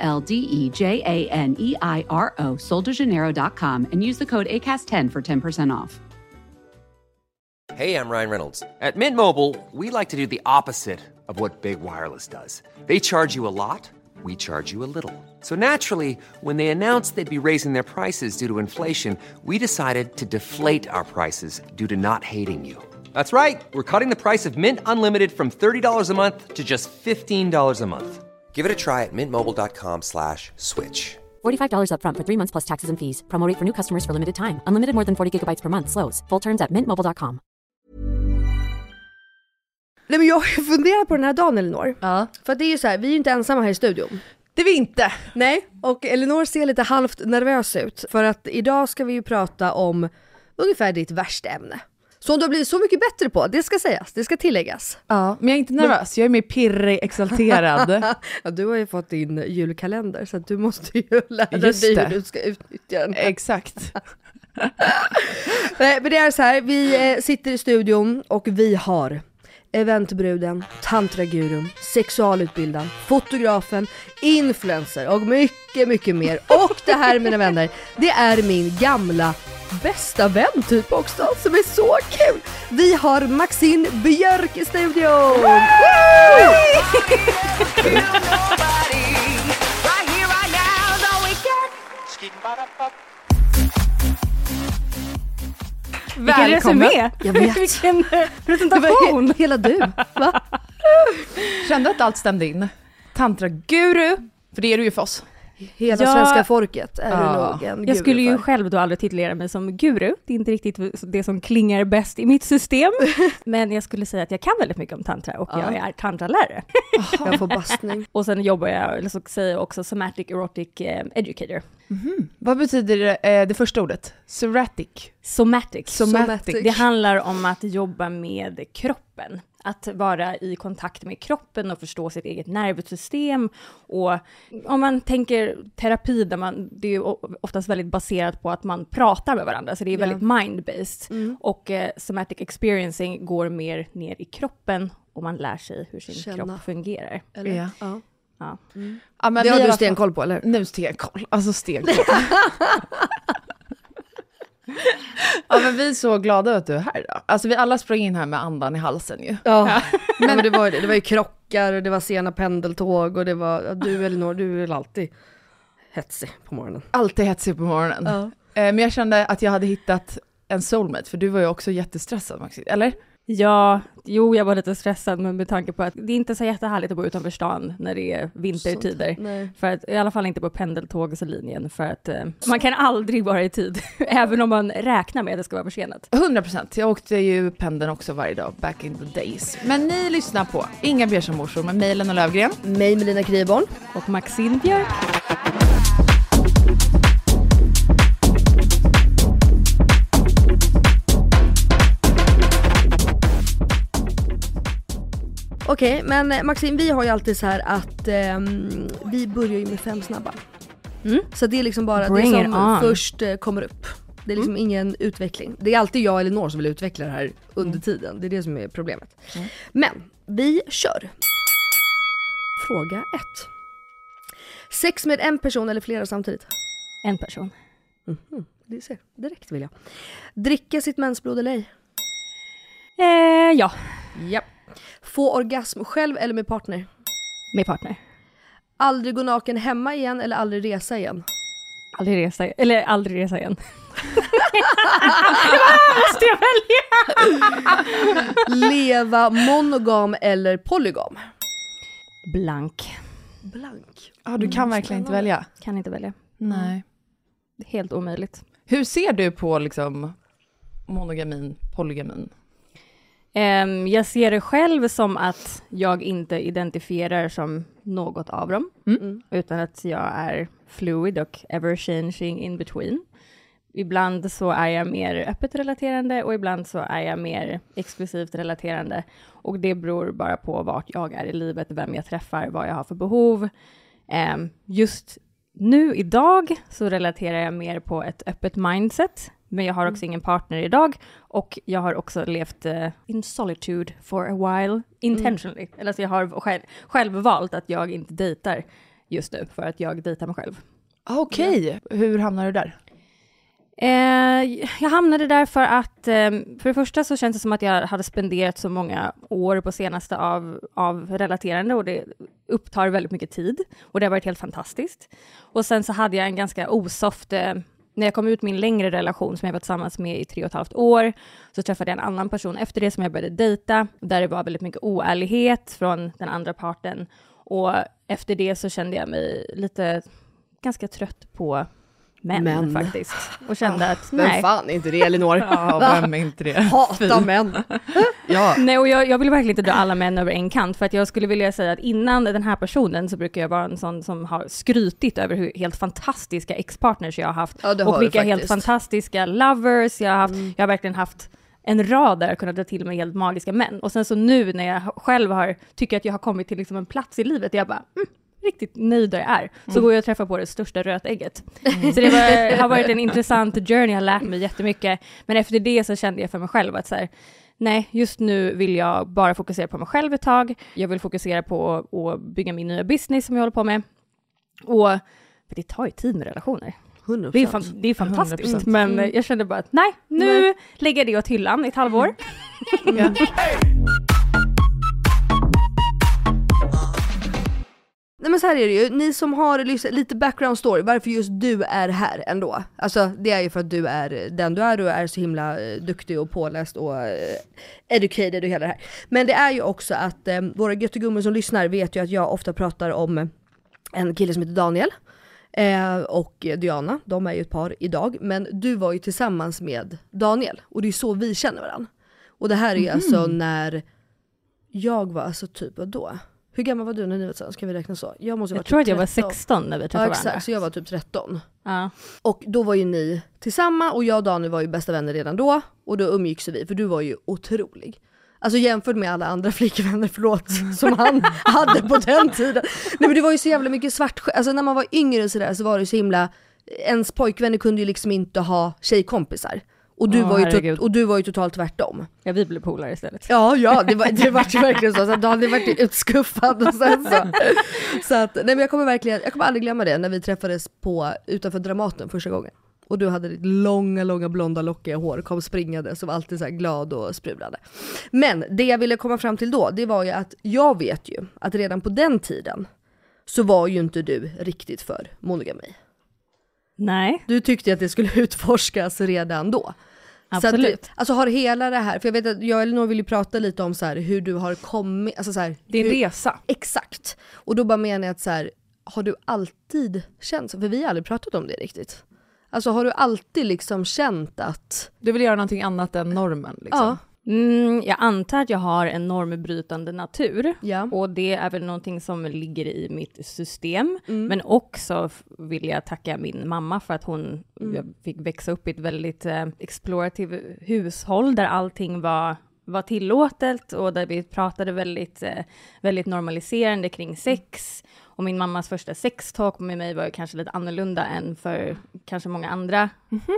L D E J A N E I R O, soldejaneiro.com, and use the code ACAST10 for 10% off. Hey, I'm Ryan Reynolds. At Mint Mobile, we like to do the opposite of what Big Wireless does. They charge you a lot, we charge you a little. So naturally, when they announced they'd be raising their prices due to inflation, we decided to deflate our prices due to not hating you. That's right. We're cutting the price of Mint Unlimited from $30 a month to just $15 a month. Give it a try at mintmobile.com slash switch. $45 upfront for three months plus taxes and fees. Promo rate for new customers for limited time. Unlimited more than 40 gigabytes per month. Slows. Full terms at mintmobile.com. Nej men jag funderat på den här dagen Elinor. Ja. För det är ju så här, vi är ju inte ensamma här i studion. Det är vi inte. Nej, och Elinor ser lite halvt nervös ut. För att idag ska vi ju prata om ungefär ditt värsta ämne. Som du har blivit så mycket bättre på, det ska sägas, det ska tilläggas. Ja, men jag är inte nervös, jag är mer pirrig, exalterad. Ja, du har ju fått din julkalender så du måste ju lära Just dig det. hur du ska utnyttja den. Exakt. Nej, men det är så här, vi eh, sitter i studion och vi har eventbruden, tantragurun, sexualutbildaren, fotografen, influencer och mycket, mycket mer. Och det här mina vänner, det är min gamla bästa vän typ också som är så kul. Vi har Maxine Björk i studion! Vilken resumé! Jag vet. Vilken presentation! he- hela du. Va? Kände att allt stämde in. Tantra-guru, för det är du ju för oss. Hela Ja. svenska folket är Ja. du nog en Jag guru skulle ju för. själv då aldrig titulera mig som guru. Det är inte riktigt det som klingar bäst i mitt system. Men jag skulle säga att jag kan väldigt mycket om tantra och jag är tantralärare. Jag får bastning. Och sen jobbar jag, eller så säger jag också somatic erotic eh, educator. Vad betyder det, eh, det första ordet? Seratic. Somatic. Somatic. Det handlar om att jobba med kroppen. Att vara i kontakt med kroppen och förstå sitt eget nervsystem. Och om man tänker terapi, där man, det är ju oftast väldigt baserat på att man pratar med varandra, så det är väldigt mind-based. Mm. Och eh, somatic experiencing går mer ner i kroppen och man lär sig hur sin Känna. kropp fungerar. Eller? Ja. Ja. Ja. Ja, men Det vi har du stenkoll på eller? Nu stenkoll, alltså stenkoll. ja men vi är så glada att du är här då. Alltså vi alla sprang in här med andan i halsen ju. Ja, men det var, det var ju krockar och det var sena pendeltåg och det var, ja, du Elinor, du är väl alltid hetsig på morgonen. Alltid hetsig på morgonen. Ja. Eh, Men jag kände att jag hade hittat en soulmate, för du var ju också jättestressad Maxine, eller? Ja, jo, jag var lite stressad, men med tanke på att det är inte så jättehärligt att bo utanför stan när det är vintertider. För att, I alla fall inte på pendeltågslinjen, för att eh, man kan aldrig vara i tid, även om man räknar med att det ska vara försenat. 100 procent. Jag åkte ju pendeln också varje dag, back in the days. Men ni lyssnar på Inga Björsamorsor med Mejlen och Lövgren. Mig Melina Kriborn. Och Maxine Björk. Okej, men eh, Maxine, vi har ju alltid så här att ehm, vi börjar ju med fem snabba. Mm. Så det är liksom bara Bring det som först eh, kommer upp. Det är liksom ingen utveckling. Det är alltid jag eller Elinor som vill utveckla det här under tiden. Det är det som är problemet. Men vi kör. Fråga ett. Sex med en person eller flera samtidigt? En person. Mhm, Det ser direkt vill jag. Dricka sitt mensblod eller ej? Eh, ja, Ja. Få orgasm själv eller med partner? med partner. Aldrig gå naken hemma igen eller aldrig resa igen? Aldrig resa, eller aldrig resa igen. Måste jag välja? Leva monogam eller polygam? Blank. Blank. Ja, du kan verkligen inte välja. Kan inte välja. Nej. Helt omöjligt. Hur ser du på liksom monogamin, polygamin? Ehm, jag ser det själv som att jag inte identifierar som något av dem, Mm. utan att jag är fluid och ever changing in between. Ibland så är jag mer öppet relaterande och ibland så är jag mer exklusivt relaterande. Och det beror bara på vart jag är i livet, vem jag träffar, vad jag har för behov. Ehm, just nu idag så relaterar jag mer på ett öppet mindset, men jag har också ingen partner idag och jag har också levt eh, in solitude for a while intentionally. Eller så jag har själv, själv valt att jag inte dejtar just nu för att jag dejtar mig själv. Okej, hur hamnar du där? Eh, jag hamnade där för att, eh, för det första så känns det som att jag hade spenderat så många år på senaste av, av relaterande och det upptar väldigt mycket tid och det har varit helt fantastiskt. Och sen så hade jag en ganska osoft, eh, när jag kom ut min längre relation som jag var tillsammans med i tre och ett halvt år, så träffade jag en annan person efter det som jag började dejta, där det var väldigt mycket oärlighet från den andra parten. Och efter det så kände jag mig lite ganska trött på män, Män. faktiskt. Och kände att Vem nej. fan är inte det Elinor? Ja, vem är inte det? Hata män! Ja, Nej, och jag, jag vill verkligen inte dra alla män över en kant, för att jag skulle vilja säga att innan den här personen så brukar jag vara en sån som har skrytit över hur helt fantastiska ex-partners jag har haft. Ja, det har och du vilka helt. Mm. fantastiska lovers jag har haft. Jag har verkligen haft en rad där jag kunnat dra till mig helt magiska män. Och sen så nu när jag själv har, tycker att jag har kommit till liksom en plats i livet där jag bara, mm, riktigt nöjd där jag är, så Mm. går jag och träffar på det största rötägget. Så det var, har varit en intressant journey, jag har lärt mig jättemycket. Men efter det så kände jag för mig själv att så här, nej, just nu vill jag bara fokusera på mig själv ett tag. Jag vill fokusera på att bygga min nya business som jag håller på med. Och det tar ju tid med relationer. 100%. Det är, fan, det är fantastiskt, 100%. men eh, jag kände bara att nej, nu lägger jag det åt hyllan i ett halvår. ja. Nej men så här är det ju, ni som har lyssnat, lite background story, varför just du är här ändå. Alltså det är ju för att du är den du är och är så himla eh, duktig och påläst och eh, educated och hela det här. Men det är ju också att eh, våra göttegummor som lyssnar vet ju att jag ofta pratar om en kille som heter Daniel. Eh, och Diana, de är ju ett par idag, men du var ju tillsammans med Daniel och det är så vi känner varandra. Och det här är ju alltså när jag var alltså typ då. Hur gammal var du när ni var tillsammans? Kan vi räkna så? Jag måste Jag varit tror typ att jag var 13. 16 när vi Ja träffade exakt, varandra. så jag var typ 13. Ja. Och då var ju ni tillsammans och jag och Daniel var ju bästa vänner redan då. Och då umgicks vi, för du var ju otrolig. Alltså jämfört med alla andra flickvänner, förlåt, som han hade på den tiden. Nej men det var ju så jävla mycket svart alltså när man var yngre och sådär så var det så himla, ens pojkvänner kunde ju liksom inte ha tjejkompisar. Och du, Åh, var ju och du var ju totalt tvärtom. ja, vi blev polare istället. Ja, ja, det var, det var ju verkligen så. så Daniel vart utskuffad och sen så. Så att, nej men jag kommer verkligen, jag kommer aldrig glömma det när vi träffades på, utanför Dramaten första gången. Och du hade ditt långa, långa blonda lockiga hår, kom springande, var alltid så här glad och sprudlande. Men det jag ville komma fram till då, det var ju att jag vet ju att redan på den tiden så var ju inte du riktigt för monogami. Nej, Du tyckte att det skulle utforskas redan då. Absolut. Så att, alltså har hela det här, för jag vet att jag och Elinor vill ju prata lite om så här, hur du har kommit, alltså så här, en hur, resa. Exakt. Och då bara menar jag att så här, har du alltid känt så? För vi har aldrig pratat om det riktigt. Alltså har du alltid liksom känt att, Du vill göra någonting annat än normen liksom. ja, Mm, jag antar att jag har en normbrytande natur. ja, Och det är väl någonting som ligger i mitt system. Mm. Men också vill jag tacka min mamma för att hon Mm. jag fick växa upp i ett väldigt eh, explorative hushåll där allting var, var tillåtet och där vi pratade väldigt, eh, väldigt normaliserande kring sex. Och min mammas första sextalk med mig var ju kanske lite annorlunda än för kanske många andra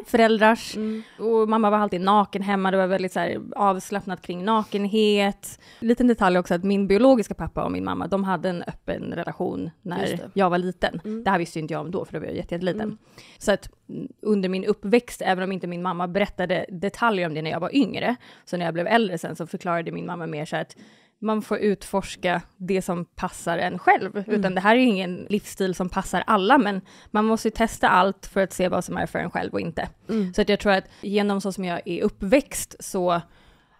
föräldrars. Mm. Och mamma var alltid naken hemma, det var väldigt så här avslappnat kring nakenhet. Liten detalj också att min biologiska pappa och min mamma, de hade en öppen relation när jag var liten. Mm. Det här visste inte jag om då, för då var jag jätte- jätteliten. Mm. Så att mm, under min uppväxt, även om inte min mamma berättade detaljer om det när jag var yngre, så när jag blev äldre sen så förklarade min mamma mer så att man får utforska det som passar en själv, Mm. utan det här är ingen livsstil som passar alla, men man måste ju testa allt för att se vad som är för en själv och inte. Mm. Så att jag tror att genom så som jag är uppväxt så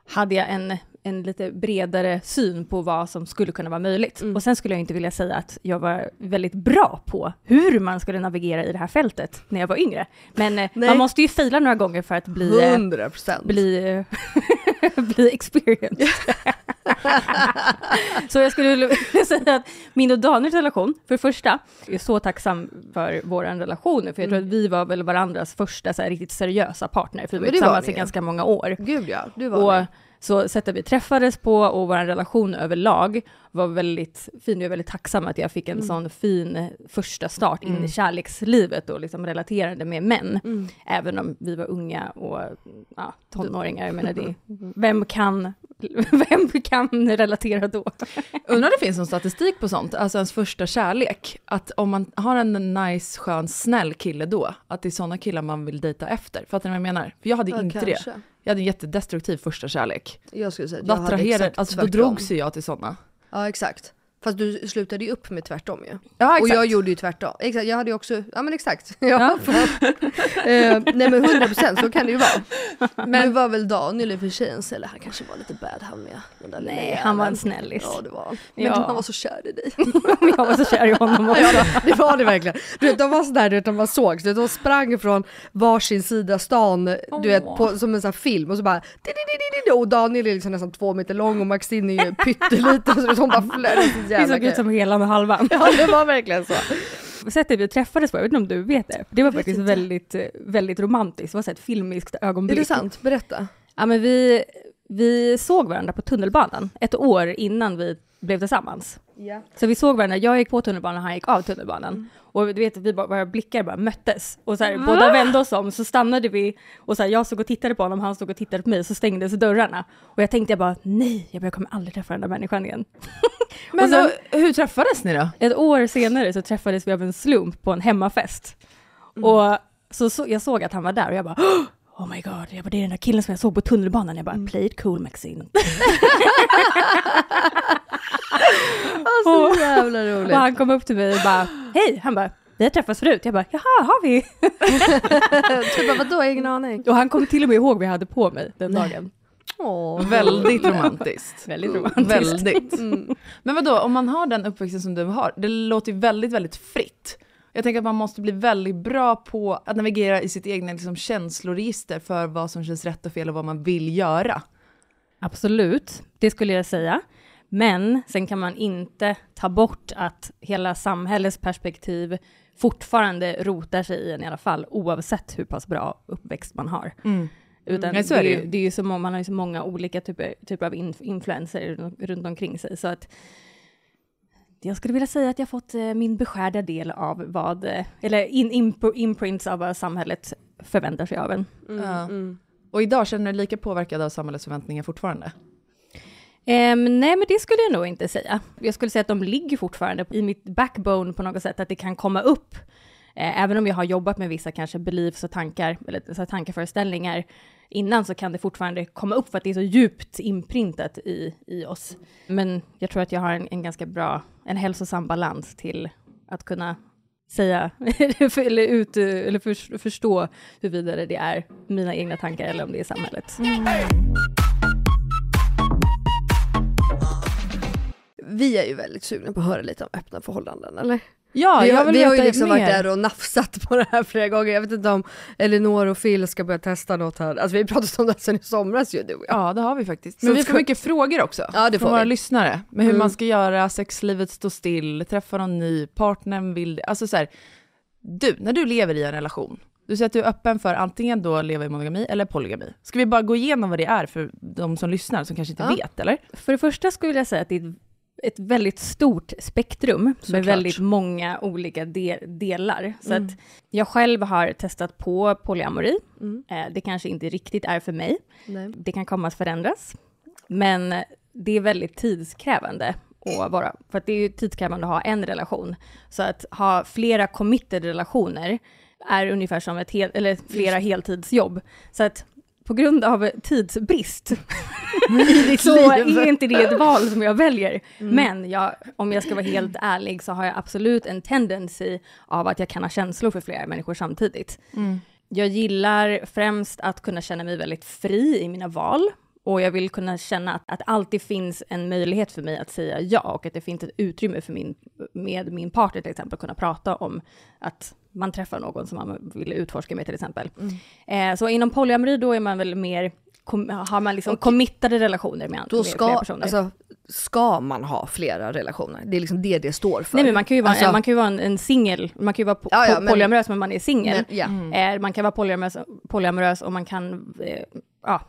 hade jag en en lite bredare syn på vad som skulle kunna vara möjligt. Mm. Och sen skulle jag inte vilja säga att jag var väldigt bra på hur man skulle navigera i det här fältet när jag var yngre. Men eh, Nej. man måste ju fejla några gånger för att bli, eh, 100 procent. bli, eh, bli experienced. så jag skulle vilja säga att min och Daniels relation, för det första, jag är så tacksam för vår relation för jag tror att vi var väl varandras första så här, riktigt seriösa partner, för vi var tillsammans i ganska många år. Gud ja, du var Och det. Så sättet vi träffades på och vår relation överlag var väldigt fin. Jag är väldigt tacksam att jag fick en sån fin första start in i kärlekslivet och liksom relaterade med män. Mm. Även om vi var unga och ja, tonåringar. Jag menar, det, vem, kan, vem kan relatera då? Undrar om det finns någon statistik på sånt, alltså ens första kärlek. Att om man har en nice, skön, snäll kille då, att det är sådana killar man vill dejta efter. Fattar ni vad jag menar? För jag hade Ja, inte det. Jag hade en jättedestruktiv första kärlek. Jag skulle säga att jag hade exakt alltså då drogs ju jag till sådana. Ja exakt. Fast du slutade ju upp med tvärtom ju. Ja, Och jag gjorde ju tvärtom. Exakt, jag hade ju också, ja men exakt. Ja, eh, nej men 100% så kan det ju vara. Men det var väl Daniel i och för sig en eller han kanske var lite bad han med. lilla Nej, han var en snällis. Ja det var han. Men Ja. han var så kär i dig. jag var så kär i honom också. Ja, det var det verkligen. Du vet, de var sådär, du vet, de bara sågs, du vet, de sprang från varsin sida stan, du vet, på, som en sån här film och så bara di, di, di, di, di, och Daniel är liksom nästan två meter lång och Maxine är ju pytteliten så hon bara Vi jävla såg ut som hela med halvan. Ja det var verkligen så. Sättet vi träffades på, jag vet inte om du vet det, det var faktiskt väldigt, väldigt romantiskt. Det var så ett filmiskt Är ögonblick. det sant? Berätta. Ja, men vi, vi såg varandra på tunnelbanan ett år innan vi blev tillsammans. Ja. Så vi såg varandra, jag gick på tunnelbanan, han gick av tunnelbanan. Och du vet, vi bara, våra blickar bara möttes. Och så här, båda vände oss om, så stannade vi. Och så här, jag stod och tittade på honom, han stod och tittade på mig, så stängdes dörrarna. Och jag tänkte jag bara, nej, jag kommer aldrig träffa den där människan igen. Men Och sen- då, hur träffades ni då? Ett år senare så träffades vi av en slump på en hemmafest. Och så, så jag såg att han var där och jag bara Oh my god, jag bara, det är den där killen som jag såg på tunnelbanan. Jag bara, play it cool Maxine. Så jävla Och roligt. han kom upp till mig och bara, hej, han bara, vi har träffats förut. Jag bara, jaha, har vi? typ bara, vadå, ingen aning. Och han kom till och med ihåg vad jag hade på mig den dagen. Åh. Väldigt romantiskt. Väldigt romantiskt. Väldigt. Men vadå, om man har den uppväxten som du har, det låter ju väldigt, väldigt fritt. Jag tänker att man måste bli väldigt bra på att navigera i sitt egna liksom, känsloregister för vad som känns rätt och fel och vad man vill göra. Absolut, det skulle jag säga. Men sen kan man inte ta bort att hela samhällets perspektiv fortfarande rotar sig i en i alla fall, oavsett hur pass bra uppväxt man har. Utan Nej, så det, är ju. det är ju så många, man har ju så många olika typer, typer av inf- influenser runt omkring sig. Så att jag skulle vilja säga att jag fått eh, min beskärda del av vad, eh, eller in, imp- imprints av vad samhället förväntar sig av en. Ja. Och idag känner du dig lika påverkad av samhällets förväntningar fortfarande? Ehm, nej, men det skulle jag nog inte säga. Jag skulle säga att de ligger fortfarande i mitt backbone på något sätt, att det kan komma upp. Eh, även om jag har jobbat med vissa kanske beliefs och tankar, eller så tankeföreställningar innan, så kan det fortfarande komma upp för att det är så djupt inprintat i, i oss. Men jag tror att jag har en, en ganska bra, en hälsosam balans till att kunna säga, eller, ut, eller för, förstå huruvida det är mina egna tankar eller om det är samhället. Mm. Vi är ju väldigt sugna på att höra lite om öppna förhållanden, eller? Ja, vi jag har, vill vi har ju liksom mer. varit där och nafsat på det här flera gånger. Jag vet inte om Elinor och Phil ska börja testa något här. Alltså vi har pratat om det sen i somras ju du och jag. Ja, det har vi faktiskt. Så Men vi ska- får mycket frågor också Ja, det från får våra vi. lyssnare. Med hur Mm. man ska göra, sexlivet står still, träffa någon ny, partnern vill Alltså så här, du, när du lever i en relation, du säger att du är öppen för antingen då leva i monogami eller polygami. Ska vi bara gå igenom vad det är för de som lyssnar som kanske inte Ja. vet, eller? För det första skulle jag säga att det är ett- ett väldigt stort spektrum med Såklart. väldigt många olika de delar. Så Mm. att jag själv har testat på polyamori. Mm. Eh, Det kanske inte riktigt är för mig. Nej. Det kan komma att förändras. Men det är väldigt tidskrävande att vara, för att det är ju tidskrävande att ha en relation. Så att ha flera committed relationer är ungefär som ett hel, eller flera heltidsjobb. Så att på grund av tidsbrist. Så är inte det ett val som jag väljer. Men jag, om jag ska vara helt ärlig så har jag absolut en tendency av att jag kan ha känslor för flera människor samtidigt. Jag gillar främst att kunna känna mig väldigt fri i mina val. Och jag vill kunna känna att, att alltid finns en möjlighet för mig att säga ja. Och att det finns ett utrymme för min, med min partner till exempel, kunna prata om att man träffar någon som man vill utforska med till exempel. Eh, så inom polyamori då är man väl mer, kom, har man liksom committade relationer med, Då med flera personer. alltså, ska man ha flera relationer? Det är liksom det det står för. Nej men man kan ju vara, Alltså- man kan ju vara en, en singel, man kan ju vara po- Ja, ja, men- polyamorös men man är singel. Ja. Eh, man kan vara polyamorös, polyamorös och man kan, eh, ja,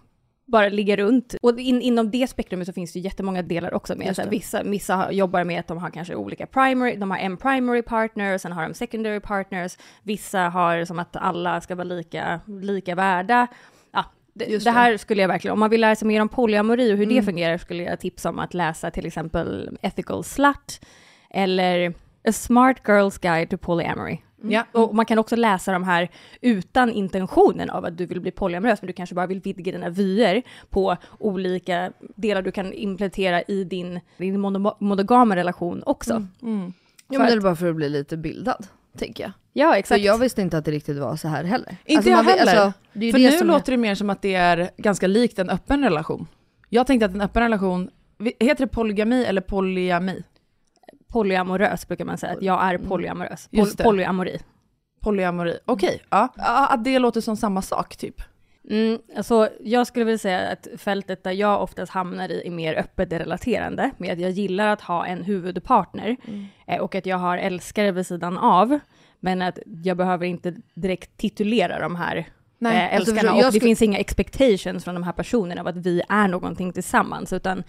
bara ligga runt. Och in, inom det spektrumet så finns det jättemånga delar också med. Just Så här, det. vissa, vissa jobbar med att de har kanske olika primary, de har en primary partner, sen har de secondary partners. Vissa har som att alla ska vara lika, lika värda. Ja, det, det det. här skulle jag verkligen, om man vill lära sig mer om polyamori och hur det Mm. fungerar skulle jag tipsa om att läsa till exempel Ethical Slut eller A Smart Girl's Guide to Polyamory. Ja. Och man kan också läsa de här utan intentionen av att du vill bli polyamorös, men du kanske bara vill vidga dina vyer på olika delar du kan implementera i din, din mono- monogama relation också. Mm. Ja, men det är bara för att bli lite bildad, tänker jag. Ja, För exakt. jag visste inte att det riktigt var så här heller. Inte Alltså, jag heller. alltså, är För det nu som låter det mer som att det är ganska likt en öppen relation. Jag tänkte att en öppen relation, heter det polygami eller polyami? Polyamorös brukar man säga, att jag är polyamorös. Pol- Just det. polyamori. Polyamori, okej. ja. ja. Att det låter som samma sak typ. Mm, alltså, jag skulle vilja säga att fältet där jag oftast hamnar i är mer öppet relaterande, med att jag gillar att ha en huvudpartner eh, och att jag har älskare vid sidan av, men att jag behöver inte direkt titulera de här Nej, eh, alltså, älskarna förstår- och det skulle- finns inga expectations från de här personerna av att vi är någonting tillsammans, utan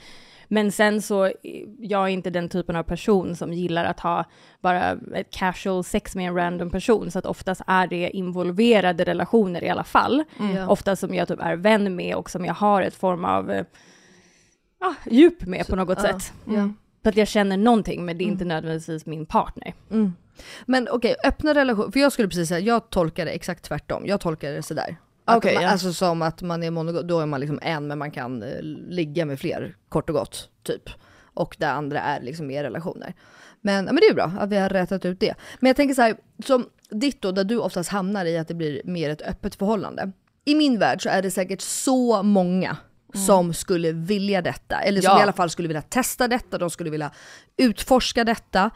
men sen så, jag är inte den typen av person som gillar att ha bara ett casual sex med en random person, så att oftast är det involverade relationer i alla fall. Ja. Ofta som jag typ är vän med och som jag har ett form av eh, ah, djup med på något ja, sätt. Ja. För att jag känner någonting, men det är inte nödvändigtvis min partner. Mm. Men okej, öppna relationer, för jag skulle precis säga, jag tolkar det exakt tvärtom. Jag tolkar det sådär. Okej, man, ja. Alltså som att man är monogam, då är man liksom en men man kan eh, ligga med fler, kort och gott, typ. Och det andra är liksom mer relationer. Men, ja, men det är ju bra att vi har rätat ut det. Men jag tänker så här, som ditt då, där du oftast hamnar i att det blir mer ett öppet förhållande. I min värld så är det säkert så många som skulle vilja detta, eller som Ja. i alla fall skulle vilja testa detta, de skulle vilja utforska detta.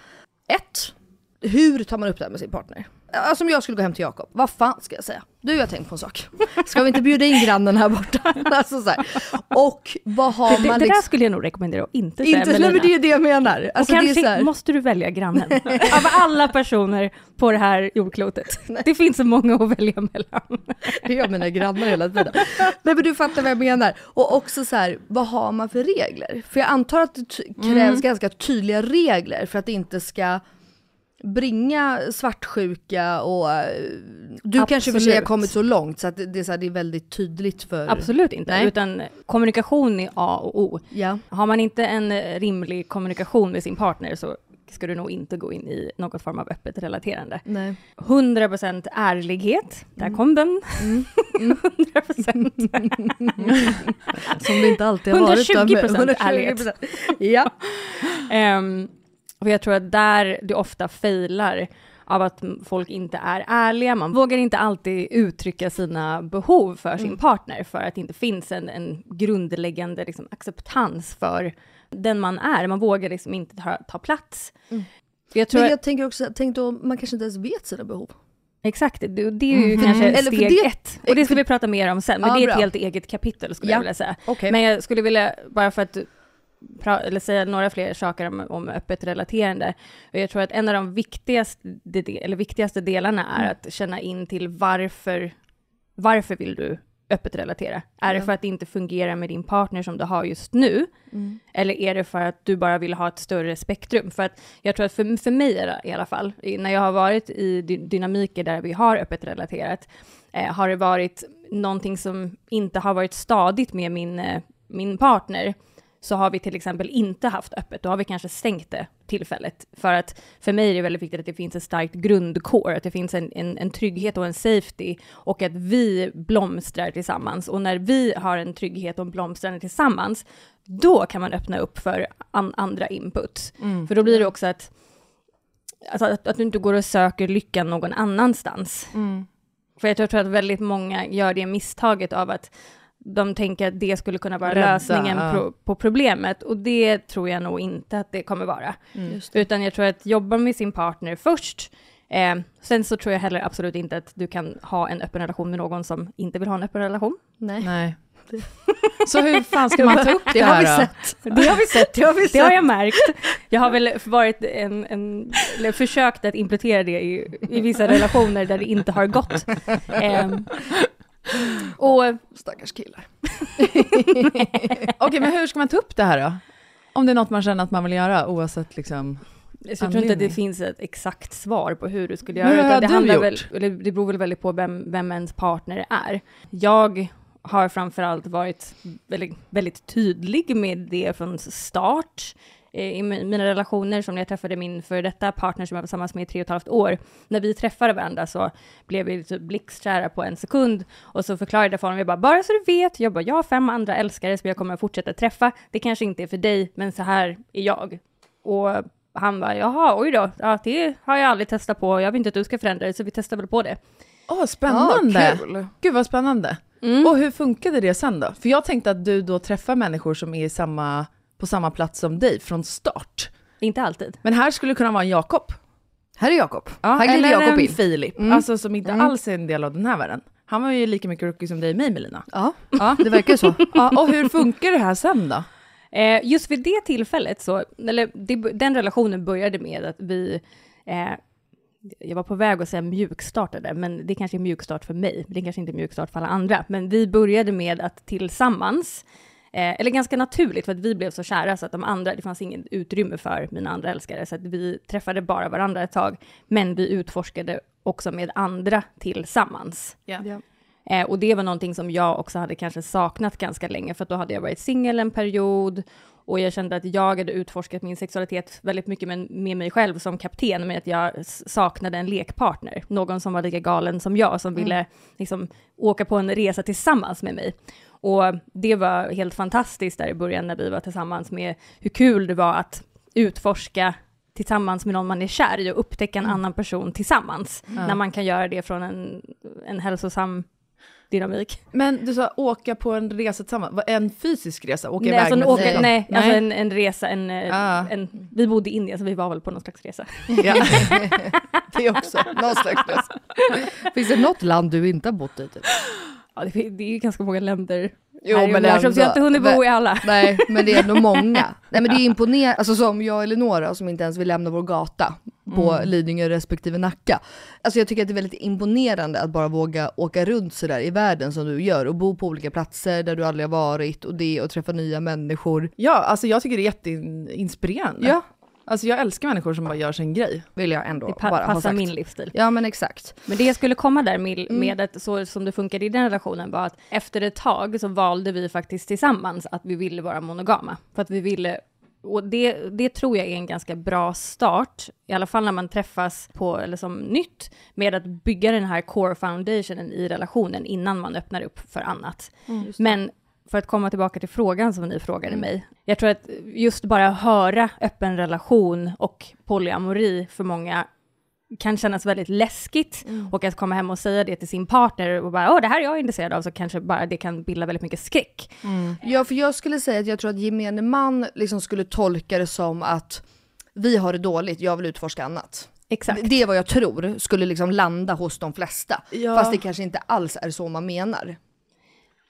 Ett, hur tar man upp det här med sin partner? Alltså om jag skulle gå hem till Jakob, vad fan ska jag säga? Du, jag har tänkt på en sak. Ska vi inte bjuda in grannen här borta? Alltså så här. Och vad har Det, det, man det där liksom... skulle jag nog rekommendera att inte säga Inte, nej men det är ju det jag menar. Alltså och det kanske här, måste du välja grannen. Av alla personer på det här jordklotet. Det finns så många att välja mellan. det är jag mina grannar hela tiden. Nej men du fattar vad jag menar. Och också så här, vad har man för regler? För jag antar att det krävs ganska tydliga regler för att det inte ska bringa svartsjuka och eh, du kanske för sig har Absolut. kommit så långt så att det, är, så här, det är väldigt tydligt för... Absolut inte, Nej. utan kommunikation är A och O. Ja. Har man inte en eh, rimlig kommunikation med sin partner så ska du nog inte gå in i någon form av öppet relaterande. Nej. 100% ärlighet, där kom den. 100%. Som det inte alltid har varit. 120% ärlighet. 120%. Ja. Ehm, och jag tror att där det ofta failar av att folk inte är ärliga, man vågar inte alltid uttrycka sina behov för sin partner, för att det inte finns en, en grundläggande liksom, acceptans för den man är. Man vågar liksom inte ta, ta plats. Jag tror Men att, jag tänker också, tänk då, man kanske inte ens vet sina behov. exakt, det, är ju Mm. kanske för steg det- ett. Och det ska vi prata mer om sen, men Ja, det är bra. ett helt eget kapitel skulle Ja. jag vilja säga. Okej. Men jag skulle vilja, bara för att eller säga några fler saker om, om öppet relaterande. Och jag tror att en av de viktigaste, eller viktigaste delarna är Mm. att känna in till varför, varför vill du öppet relatera? Är det Ja. för att det inte fungerar med din partner som du har just nu? Mm. Eller är det för att du bara vill ha ett större spektrum? För att jag tror att för, för mig i alla- fall, när jag har varit i dy- dynamiker där vi har öppet relaterat, eh, har det varit någonting som inte har varit stadigt med min, eh, min partner, så har vi till exempel inte haft öppet, då har vi kanske stängt det tillfället. För att för mig är det väldigt viktigt att det finns ett starkt grundcore, att det finns en, en, en trygghet och en safety och att vi blomstrar tillsammans. Och när vi har en trygghet och en blomstrande tillsammans, då kan man öppna upp för an, andra input. För då blir det också att, alltså att, att du inte går och söker lyckan någon annanstans. För jag tror, jag tror att väldigt många gör det misstaget av att de tänker att det skulle kunna vara Rädda, lösningen ja. pro, på problemet. Och det tror jag nog inte att det kommer vara. Mm. Utan jag tror att jobba med sin partner först. Eh, sen så tror jag heller absolut inte att du kan ha en öppen relation med någon som inte vill ha en öppen relation. Nej. Nej. Så hur fan ska man ta upp det Det har här vi sett. Det har vi sett, Det har vi det har sett. jag märkt. Jag har väl varit en, en eller försökt att implementera det i, i vissa relationer där det inte har gått. Ehm, och Stackars killar. Okej, men hur ska man ta upp det här då? Om det är något man känner att man vill göra oavsett liksom... Så jag tror inte att det finns ett exakt svar på hur du skulle Men göra, hur utan har det du handlar gjort? väl, det beror väl väldigt på vem, vem ens partner är. Jag har framförallt varit väldigt, väldigt tydlig med det från start i mi- mina relationer, som när jag träffade min före detta partner som jag var tillsammans med i tre och ett halvt år. När vi träffade varandra så blev vi typ blixtkära på en sekund och så förklarade jag för honom, jag bara, bara så du vet, jag bara, jag har fem andra älskare som jag kommer att fortsätta träffa. Det kanske inte är för dig, men så här är jag. Och han bara, jaha, oj då, ja, det har jag aldrig testat på, jag vill inte att du ska förändra det, så vi testar väl på det. Åh, spännande! Ja, kul. Gud vad spännande. Mm. Och hur funkade det sen då? För jag tänkte att du då träffar människor som är i samma, på samma plats som dig från start. Inte alltid. Men här skulle det kunna vara en Jakob. Här är Jakob. Ja, här glider Jakob in. Filip, Mm. alltså som inte Mm. alls är en del av den här världen. Han var ju lika mycket rookie som dig och mig Melina. Ja, Ja. det verkar så. ja, och hur funkar det här sen då? Eh, just vid det tillfället så, eller det, den relationen började med att vi, eh, jag var på väg att säga mjukstartade, men det kanske är mjukstart för mig, det kanske inte är mjukstart för alla andra, men vi började med att tillsammans, eh, eller ganska naturligt för att vi blev så kära så att de andra, det fanns ingen utrymme för mina andra älskare, så att vi träffade bara varandra ett tag, men vi utforskade också med andra tillsammans. Eh, och det var någonting som jag också hade kanske saknat ganska länge, för att då hade jag varit singel en period, och jag kände att jag hade utforskat min sexualitet väldigt mycket med, med mig själv som kapten, med att jag saknade en lekpartner. Någon som var lika galen som jag, som ville liksom åka på en resa tillsammans med mig. Och det var helt fantastiskt där i början när vi var tillsammans med hur kul det var att utforska tillsammans med någon man är kär i och upptäcka en annan person tillsammans. När man kan göra det från en, en hälsosam dynamik. Men du sa åka på en resa tillsammans, en fysisk resa? Åka Nej, iväg alltså, en, med åka, dig? nej, alltså en, en resa, en, eh, Ah. en, vi bodde i Indien så vi var väl på någon slags resa. Ja. Det är också någon slags resa. Finns det något land du inte har bott i? Typ? Ja, det, det är ju ganska många länder Jo, här men universum, ändå. så jag har inte hunnit bo i alla. Nej, men det är ändå många. Nej men det är imponerande, alltså som jag och Eleonora som inte ens vill lämna vår gata på Mm. Lidingö respektive Nacka. Alltså jag tycker att det är väldigt imponerande att bara våga åka runt sådär i världen som du gör och bo på olika platser där du aldrig har varit och det och träffa nya människor. ja, alltså jag tycker det är jätteinspirerande. Ja, Alltså jag älskar människor som bara gör sin grej. vill jag ändå Det pa- bara passar min livsstil. Ja men exakt. Men det jag skulle komma där med, Mm. med att så som det funkade i den relationen var att efter ett tag så valde vi faktiskt tillsammans att vi ville vara monogama. För att vi ville, och det, det tror jag är en ganska bra start, i alla fall när man träffas på, eller som nytt, med att bygga den här core foundationen i relationen innan man öppnar upp för annat. Men för att komma tillbaka till frågan som ni frågade mig. Jag tror att just bara höra öppen relation och polyamori för många kan kännas väldigt läskigt och att komma hem och säga det till sin partner och bara åh det här är jag intresserad av så kanske bara det kan bilda väldigt mycket skräck. Ja, för jag skulle säga att jag tror att gemene man liksom skulle tolka det som att vi har det dåligt, jag vill utforska annat. Exakt. Det är vad jag tror skulle liksom landa hos de flesta. Ja. Fast det kanske inte alls är så man menar.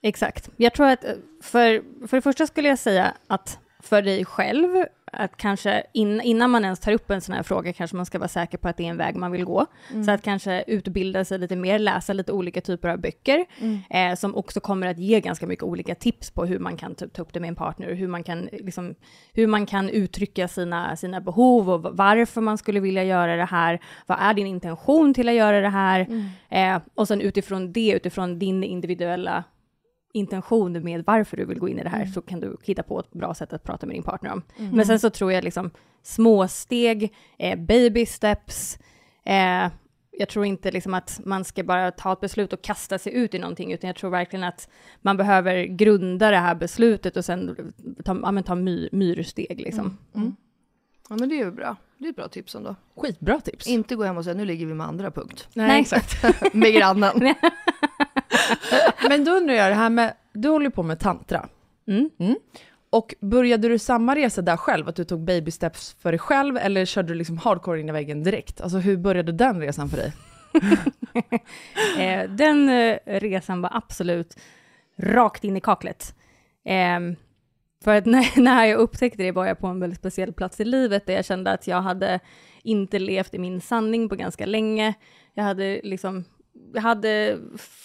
Exakt. Jag tror att eh, för, för det första skulle jag säga att för dig själv, att kanske in, innan man ens tar upp en sån här fråga kanske man ska vara säker på att det är en väg man vill gå. Så att kanske utbilda sig lite mer, läsa lite olika typer av böcker, eh, som också kommer att ge ganska mycket olika tips på hur man kan typ, ta upp det med en partner, hur man kan, liksom, hur man kan uttrycka sina, sina behov och varför man skulle vilja göra det här, vad är din intention till att göra det här, eh, och sen utifrån det, utifrån din individuella intention med varför du vill gå in i det här, så kan du hitta på ett bra sätt att prata med din partner om. Men sen så tror jag liksom små steg, eh, baby steps, eh, jag tror inte liksom att man ska bara ta ett beslut och kasta sig ut i någonting, utan jag tror verkligen att man behöver grunda det här beslutet och sen ta, ja, men ta my, myrsteg liksom. Ja men det är ju bra. Det är ett bra tips ändå. Skitbra tips. Inte gå hem och säga nu ligger vi med andra punkt. Nej, Nej. exakt. med grannen. Men då undrar jag det här med, du håller på med tantra. Mm. Och började du samma resa där själv, att du tog baby steps för dig själv, eller körde du liksom hardcore in i väggen direkt? Alltså hur började den resan för dig? Eh, den eh, resan var absolut rakt in i kaklet. Ehm, för att när, när jag upptäckte det var jag på en väldigt speciell plats i livet där jag kände att jag hade inte levt i min sanning på ganska länge. Jag hade liksom hade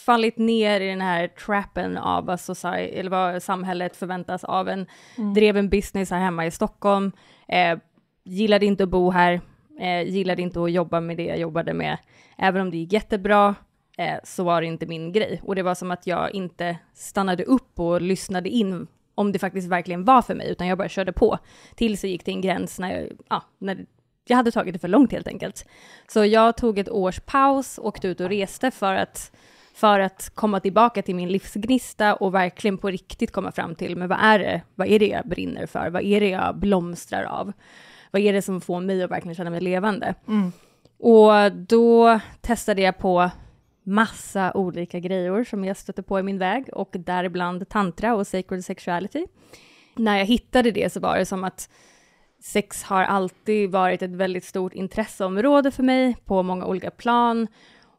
fallit ner i den här trappen av vad, society, eller vad samhället förväntas av en. Drev en business här hemma i Stockholm, eh, gillade inte att bo här, eh, gillade inte att jobba med det jag jobbade med. Även om det gick jättebra, eh, så var det inte min grej. Och det var som att jag inte stannade upp och lyssnade in om det faktiskt verkligen var för mig, utan jag bara körde på. Tills jag gick till en gräns när jag, ja, när jag hade tagit det för långt helt enkelt. Så jag tog ett års paus, åkte ut och reste för att, för att komma tillbaka till min livsgnista och verkligen på riktigt komma fram till, men vad är det, vad är det jag brinner för? Vad är det jag blomstrar av? Vad är det som får mig att verkligen känna mig levande? Och då testade jag på massa olika grejer som jag stötte på i min väg och däribland tantra och sacred sexuality. När jag hittade det så var det som att sex har alltid varit ett väldigt stort intresseområde för mig på många olika plan.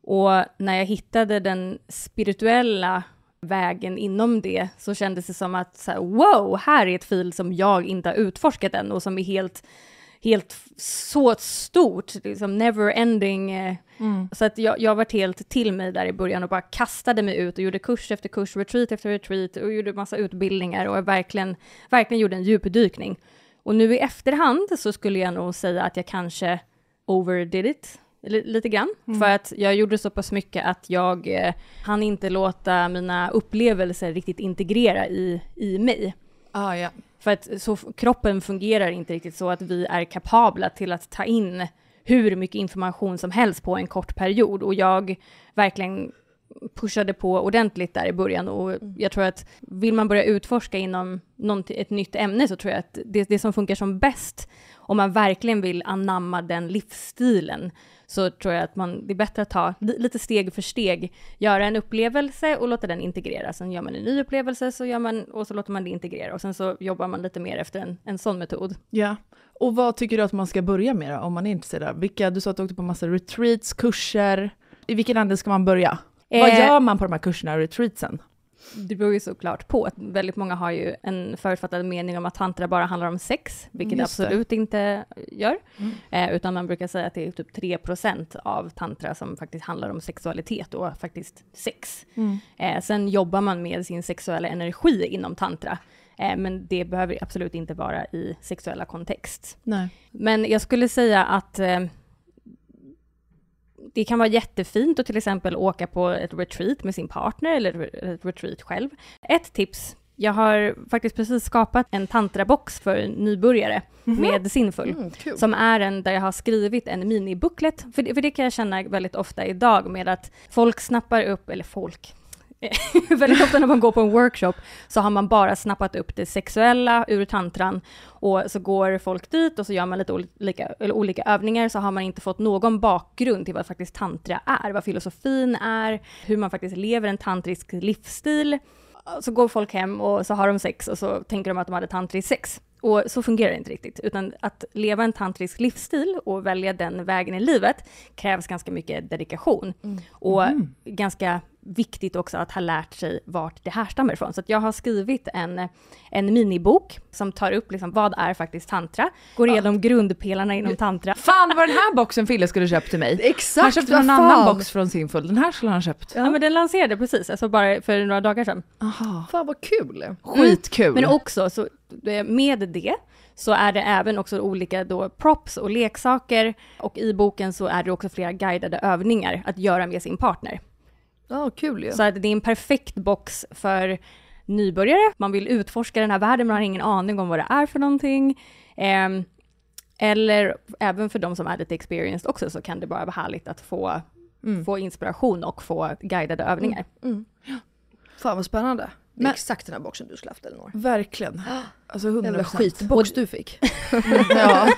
Och när jag hittade den spirituella vägen inom det så kändes det som att så här, wow, här är ett fil som jag inte har utforskat än och som är helt, helt så stort, liksom never ending. eh. Så att jag, jag varit helt till mig där i början och bara kastade mig ut och gjorde kurs efter kurs, retreat efter retreat och gjorde massa utbildningar och verkligen, verkligen gjorde en djupdykning. Och nu i efterhand så skulle jag nog säga att jag kanske overdid it li- lite grann. För att jag gjorde så pass mycket att jag eh, hann inte låta mina upplevelser riktigt integrera i, i mig. Ah, ja. För att så, kroppen fungerar inte riktigt så att vi är kapabla till att ta in hur mycket information som helst på en kort period. Och jag verkligen pushade på ordentligt där i början och jag tror att vill man börja utforska inom ett nytt ämne så tror jag att det, det som funkar som bäst om man verkligen vill anamma den livsstilen så tror jag att man, det är bättre att ta li, lite steg för steg, göra en upplevelse och låta den integrera. Sen gör man en ny upplevelse så gör man, och så låter man det integrera och sen så jobbar man lite mer efter en, en sån metod. ja. Och vad tycker du att man ska börja med då, om man är intresserad? Vilka, du sa att du åkte på massa retreats, kurser. I vilken ände ska man börja? Vad Eh, gör man på de här kurserna och retreatsen? Det beror ju såklart på. Väldigt många har ju en förutfattad mening om att tantra bara handlar om sex, vilket det Just det. absolut inte gör. Mm. Eh, utan man brukar säga att det är typ 3% av tantra som faktiskt handlar om sexualitet och faktiskt sex. Mm. Eh, sen jobbar man med sin sexuella energi inom tantra. Eh, men det behöver absolut inte vara i sexuella kontext. Nej. Men jag skulle säga att eh, det kan vara jättefint att till exempel åka på ett retreat med sin partner eller ett retreat själv. Ett tips, jag har faktiskt precis skapat en tantrabox för nybörjare med Sinful. Mm, kul. Som är en där jag har skrivit en minibooklet. För det, för det kan jag känna väldigt ofta idag med att folk snappar upp, eller folk, väldigt ofta när man går på en workshop så har man bara snappat upp det sexuella ur tantran och så går folk dit och så gör man lite olika, olika övningar så har man inte fått någon bakgrund till vad faktiskt tantra är, vad filosofin är, hur man faktiskt lever en tantrisk livsstil. Så går folk hem och så har de sex och så tänker de att de hade tantrisk sex. Och så fungerar det inte riktigt, utan att leva en tantrisk livsstil och välja den vägen i livet krävs ganska mycket dedikation. Och ganska viktigt också att ha lärt sig vart det härstammar ifrån. Så att jag har skrivit en, en minibok som tar upp liksom, vad är faktiskt tantra, går igenom grundpelarna inom tantra. Fan, var den här boxen Fille skulle köpt till mig. Han Exakt, köpte vad en annan box från Sinful. Den här skulle han köpt. Ja, men den lanserade precis, alltså bara för några dagar sedan. Aha. Fan vad kul! Skitkul. Men också, så, med det, så är det även också olika då props och leksaker. Och i boken så är det också flera guidade övningar att göra med sin partner. Ja, kul ju. Så att det är en perfekt box för nybörjare. Man vill utforska den här världen, man har ingen aning om vad det är för någonting. Ehm, eller även för de som är lite experienced också så kan det bara vara härligt att få, Mm. få inspiration och få guidade övningar. Fan vad spännande. Det är Men- exakt den här boxen du skulle haft Elinor. Verkligen. Alltså 100%. Jävla skitbox du fick. Ja.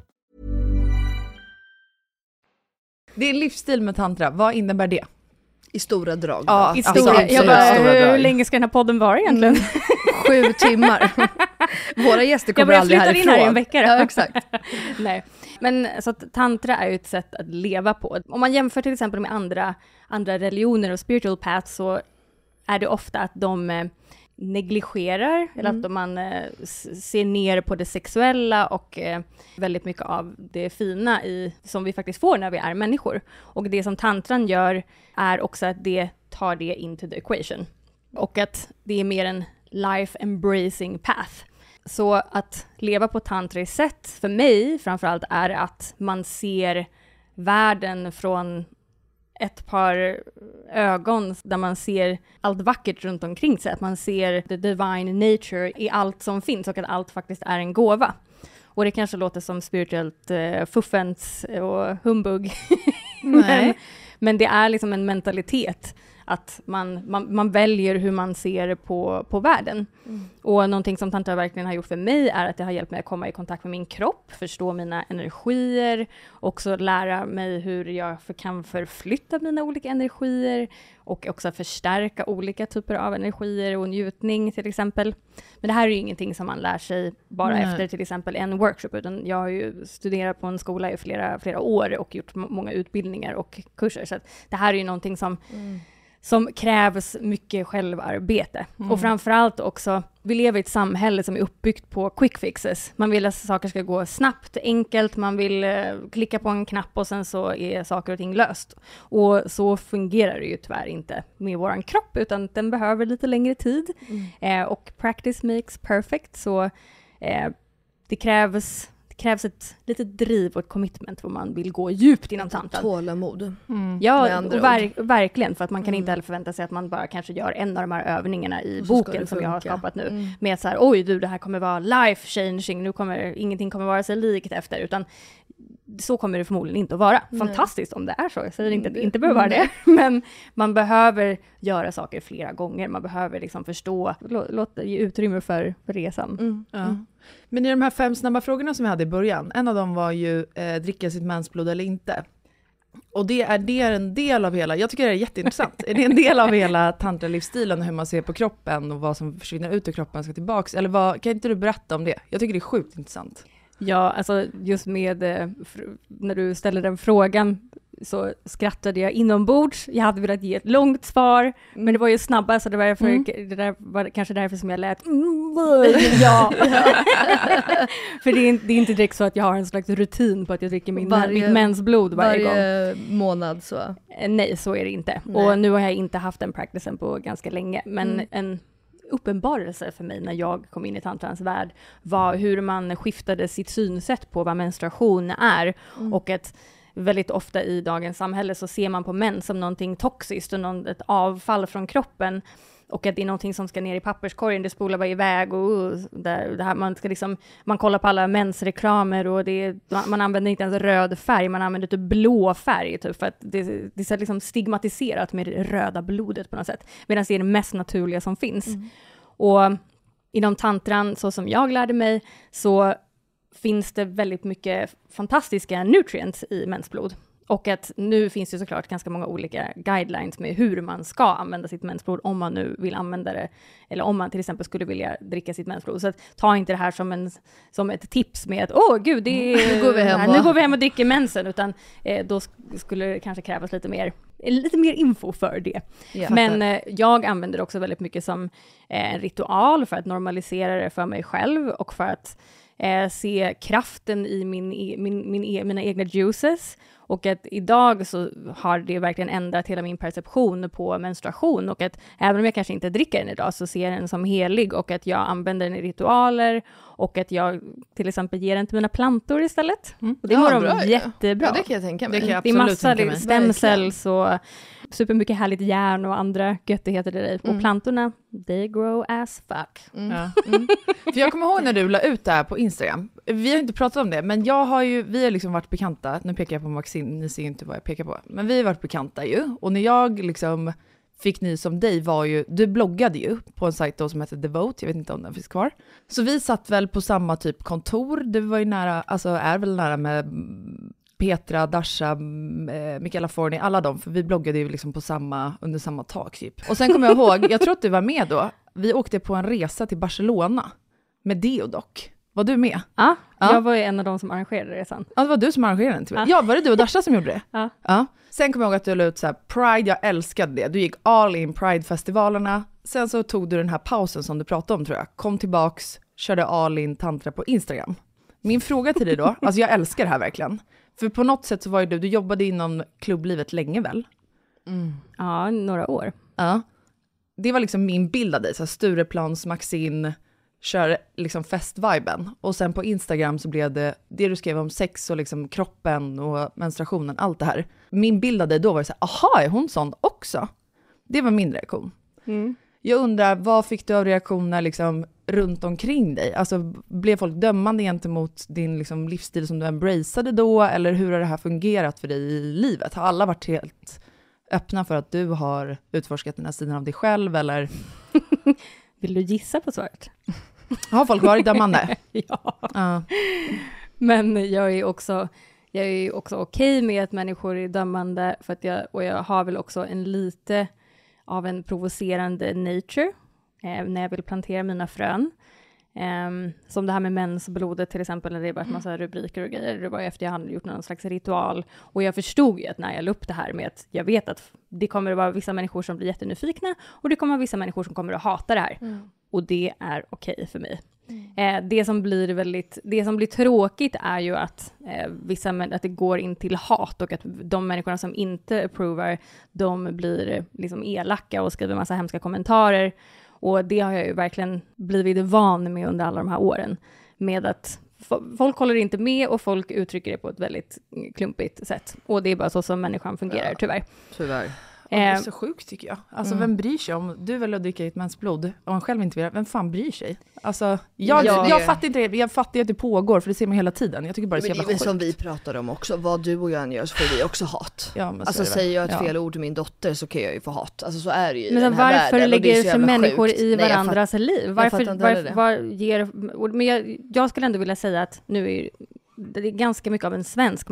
Det är livsstil med tantra, vad innebär det? I stora drag. Ja. I Alltså, stora, absolut jag bara, hur länge ska den här podden vara egentligen? Sju timmar. Våra gäster Jag kommer aldrig flytta in härifrån. här i en vecka då. Ja, exakt. Nej, men så att tantra är ju ett sätt att leva på. Om man jämför till exempel med andra, andra religioner och spiritual paths så är det ofta att de eh, negligerar, eller Mm. att man eh, ser ner på det sexuella och eh, väldigt mycket av det fina i, som vi faktiskt får när vi är människor. Och det som tantran gör är också att det tar det into the equation. Och att det är mer en life embracing path. Så att leva på tantriskt sätt, för mig framförallt, är att man ser världen från ett par ögon där man ser allt vackert runt omkring sig, att man ser the divine nature i allt som finns och att allt faktiskt är en gåva. Och det kanske låter som spirituellt eh, fuffens och humbug, men, men det är liksom en mentalitet att man, man, man väljer hur man ser på, på världen. Och någonting som tantra verkligen har gjort för mig är att det har hjälpt mig att komma i kontakt med min kropp, förstå mina energier, också lära mig hur jag för, kan förflytta mina olika energier och också förstärka olika typer av energier och njutning till exempel. Men det här är ju ingenting som man lär sig bara Nej. efter till exempel en workshop, utan jag har ju studerat på en skola i flera, flera år och gjort många utbildningar och kurser, så det här är ju någonting som som krävs mycket självarbete. Och framförallt också, vi lever i ett samhälle som är uppbyggt på quick fixes. Man vill att saker ska gå snabbt, enkelt, man vill eh, klicka på en knapp och sen så är saker och ting löst. Och så fungerar det ju tyvärr inte med våran kropp, utan den behöver lite längre tid. Eh, och practice makes perfect, så eh, det krävs krävs ett litet driv och ett commitment vad man vill gå djupt inom tantran. Tålamod. med Ja, andra och ver- verkligen, för att man kan inte heller förvänta sig att man bara kanske gör en av de här övningarna i boken som jag har skapat nu. Mm. Med så här, oj du, det här kommer vara life changing, nu kommer ingenting kommer vara sig likt efter, utan så kommer det förmodligen inte att vara. Fantastiskt om det är så, jag säger inte att det inte behöver vara det, men man behöver göra saker flera gånger, man behöver liksom förstå, lå- låta ge utrymme för, för resan. Mm. Ja. Men i de här fem snabba frågorna som vi hade i början, en av dem var ju eh, dricka sitt mensblod eller inte. Och det är, det är en del av hela, jag tycker det är jätteintressant, är det en del av hela tantralivsstilen och hur man ser på kroppen och vad som försvinner ut ur kroppen ska tillbaks? Eller vad, kan inte du berätta om det? Jag tycker det är sjukt intressant. Ja, alltså just med, eh, när du ställde den frågan så skrattade jag inombords. Jag hade velat ge ett långt svar, men det var ju snabba, så det var, därför, Mm. det där var kanske därför som jag lät mm, ja. För det är, inte- det är inte direkt så att jag har en slags rutin på att jag dricker min, Varje- mitt mensblod varje, gång. Varje månad så. Eh, Nej, så är det inte. Nej. Och nu har jag inte haft den practicen på ganska länge, men Mm. en uppenbarelse för mig när jag kom in i tantrans värld var hur man skiftade sitt synsätt på vad menstruation är Mm. och att väldigt ofta i dagens samhälle så ser man på män som någonting toxiskt och någon, ett avfall från kroppen. Och att det är någonting som ska ner i papperskorgen, det spolar bara iväg och uh, där, det här, man ska liksom, man kollar på alla mensreklamer och det man- använder inte ens röd färg, man använder typ blå färg typ för att det, det är så liksom stigmatiserat med det röda blodet på något sätt, medan det är det mest naturliga som finns. Och inom tantran, så som jag lärde mig, så finns det väldigt mycket fantastiska nutrients i mensblod. Och att nu finns det såklart ganska många olika guidelines med hur man ska använda sitt mensblod om man nu vill använda det, eller om man till exempel skulle vilja dricka sitt mensblod. Så att, ta inte det här som, en, som ett tips med att åh gud, det är, Nu går vi hem och- nu går vi hem och dricker mensen, utan eh, då sk- skulle det kanske krävas lite mer lite mer info för det. Ja. Men eh, jag använder det också väldigt mycket som eh, en ritual för att normalisera det för mig själv och för att eh, se kraften i min, e- min, min, e- mina egna juices. Och att idag så har det verkligen ändrat hela min perception på menstruation och att även om jag kanske inte dricker den idag så ser jag den som helig och att jag använder den i ritualer och att jag till exempel ger den till mina plantor istället. Och det Ja, mår de jättebra. Ja, det kan jag tänka mig. Det kan jag Det är absolut massa cells och supermycket härligt järn och andra göttigheter i dig. Och plantorna, they grow as fuck. Ja. Mm. För jag kommer ihåg när du la ut det här på Instagram. Vi har inte pratat om det, men jag har ju, vi har liksom varit bekanta, nu pekar jag på Maxine, ni ser ju inte vad jag pekar på, men vi har varit bekanta ju. Och när jag liksom fick nys om dig var ju, du bloggade ju på en sajt då som heter Devote, jag vet inte om den finns kvar. Så vi satt väl på samma typ kontor, du var ju nära, alltså är väl nära med mm, Petra, Dasha, eh, Michaela Forni, alla dem, för vi bloggade ju liksom på samma, under samma tak typ. Och sen kommer jag ihåg, jag tror att du var med då, vi åkte på en resa till Barcelona med Deodoc. Var du med? Ja, Ja. jag var ju en av de som arrangerade resan. Ja, det var du som arrangerade den mig. Ja. Ja, var det du och Dasha som gjorde det? Ja. ja. Sen kommer jag ihåg att du la ut så här, Pride, jag älskade det. Du gick all in Pride-festivalerna. Sen så tog du den här pausen som du pratade om tror jag. Kom tillbaks, körde all in tantra på Instagram. Min fråga till dig då, alltså jag älskar det här verkligen. För på något sätt så var ju du, du jobbade inom klubblivet länge väl? Ja, några år. Ja. Det var liksom min bild av dig, så här Stureplans, Maxine, kör liksom festviben. Och sen på Instagram så blev det, det du skrev om sex och liksom kroppen och menstruationen, allt det här. Min bild av dig då var så här, aha, är hon sån också? Det var min reaktion. Jag undrar, vad fick du av reaktioner liksom runt omkring dig? Alltså, blev folk dömande gentemot din liksom, livsstil som du embraceade då? Eller hur har det här fungerat för dig i livet? Har alla varit helt öppna för att du har utforskat den här sidan av dig själv? Eller Vill du gissa på svaret? har folk varit dömande? ja. Ja. Men jag är också, jag är också okej med att människor är dömande, för att jag, och jag har väl också en lite av en provocerande nature, eh, när jag vill plantera mina frön. Ehm, som det här med mensblodet till exempel, när det varit massa rubriker och grejer, det var efter jag hade gjort någon slags ritual. Och jag förstod ju att när jag la upp det här med att jag vet att det kommer att vara vissa människor som blir jättenyfikna, och det kommer att vara vissa människor som kommer att hata det här. Och det är okej för mig. Eh, det, som blir väldigt, det som blir tråkigt är ju att, eh, vissa, att det går in till hat och att de människorna som inte approvar, de blir liksom elaka och skriver massa hemska kommentarer. Och det har jag ju verkligen blivit van med under alla de här åren. Med att fo- folk håller inte med och folk uttrycker det på ett väldigt klumpigt sätt. Och det är bara så som människan fungerar, tyvärr. Tyvärr. Det är Eh, så sjukt tycker jag. Alltså vem bryr sig om, du väljer att dricka ett mensblod, om man själv inte vill, vem fan bryr sig? Alltså, jag, Ja. jag fattar inte det, jag fattar att det pågår, för det ser man hela tiden. Jag tycker bara det är Men så det är jävla sjukt. som vi pratar om också, vad du och jag än gör så får vi också hat. Ja, men så Alltså är det säger jag ett Ja. fel ord till min dotter så kan jag ju få hat. Alltså så är det ju i Men den så här varför världen och det är lägger så sig människor sjukt. i Nej, varandras liv? Varför, varför, det. vad ger, men jag, jag skulle ändå vilja säga att nu är det är ganska mycket av en svensk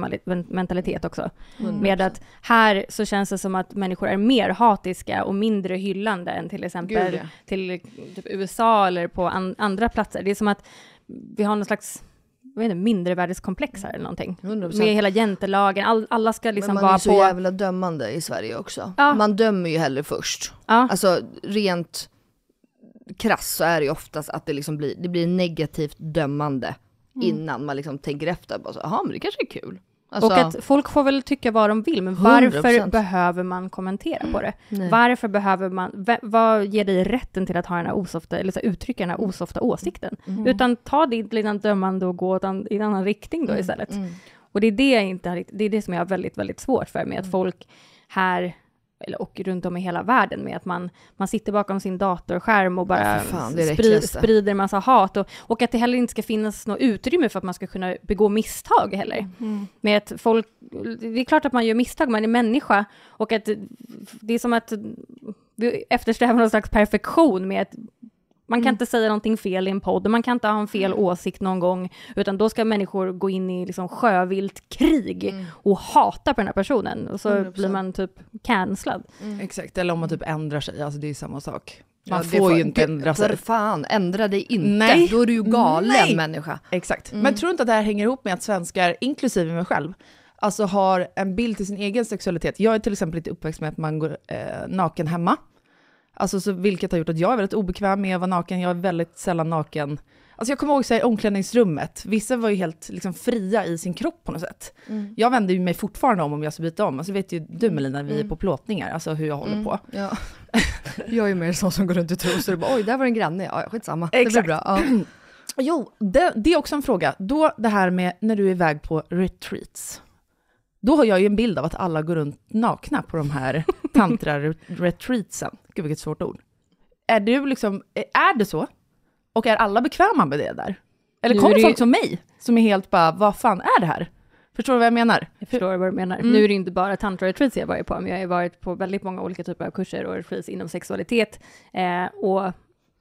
mentalitet också. Med att här så känns det som att människor är mer hatiska och mindre hyllande än till exempel Gud, ja. till typ USA eller på an, andra platser. Det är som att vi har någon slags jag vet inte, mindrevärdeskomplex här eller någonting. 100%. Med hela jantelagen, all, alla ska liksom Men man är vara så på... jävla dömande i Sverige också. Ja. Man dömer ju hellre först. Ja. Alltså rent krass så är det ju oftast att det liksom blir, det blir negativt dömande Mm. innan man liksom tänker efter. Bara så, Jaha men det kanske är kul. Alltså, Och att folk får väl tycka vad de vill, men varför 100%. behöver man kommentera på det? Nej. Varför behöver man, vad ger dig rätten till att ha den här osofta, eller så här, uttrycka den här osofta åsikten? Utan ta ditt lilla dömande och gå an, i en annan riktning då istället. Och det är det jag inte det är det som jag har väldigt, väldigt svårt för med att folk här eller, och runt om i hela världen med att man, man sitter bakom sin datorskärm och bara Ja, fan, spri, sprider massa hat och, och att det heller inte ska finnas något utrymme för att man ska kunna begå misstag heller. Med att folk, det är klart att man gör misstag, man är människa och att det är som att vi eftersträvar någon slags perfektion med att man kan inte säga någonting fel i en podd, och man kan inte ha en fel åsikt någon gång, utan då ska människor gå in i liksom sjövilt krig och hata på den här personen, och så 100%. blir man typ cancellad. Exakt, eller om man typ ändrar sig, alltså det är samma sak. ja, Man det får ju inte ändra För sig. fan, ändra dig inte. Nej. Då är du ju galen Nej. människa. Exakt. Men tror du inte att det här hänger ihop med att svenskar, inklusive mig själv, alltså har en bild till sin egen sexualitet. Jag är till exempel inte uppväxt med att man går eh, naken hemma. Alltså så, vilket har gjort att jag är väldigt obekväm med att vara naken. Jag är väldigt sällan naken. Alltså jag kommer ihåg så här, i omklädningsrummet, vissa var ju helt liksom, fria i sin kropp på något sätt. Mm. Jag vänder ju mig fortfarande om om jag ska byta om. Alltså vet ju du Melina, vi är på plåtningar, alltså hur jag håller Mm, på. Ja. jag är ju mer sån som går runt i trosor och bara oj, där var en granne, ja skitsamma. Det blir Exakt. bra. Ja. Jo, det, det är också en fråga. Då det här med när du är iväg på retreats. Då har jag ju en bild av att alla går runt nakna på de här tantra-retreatsen. Gud vilket svårt ord. Är du liksom, är det så? Och är alla bekväma med det där? Eller Nu är kommer det folk som mig, som är helt bara, vad fan är det här? Förstår du vad jag menar? Jag förstår vad du menar. Mm. Nu är det inte bara tantra-retreats jag varit på, men jag har varit på väldigt många olika typer av kurser och retreats inom sexualitet. Eh, och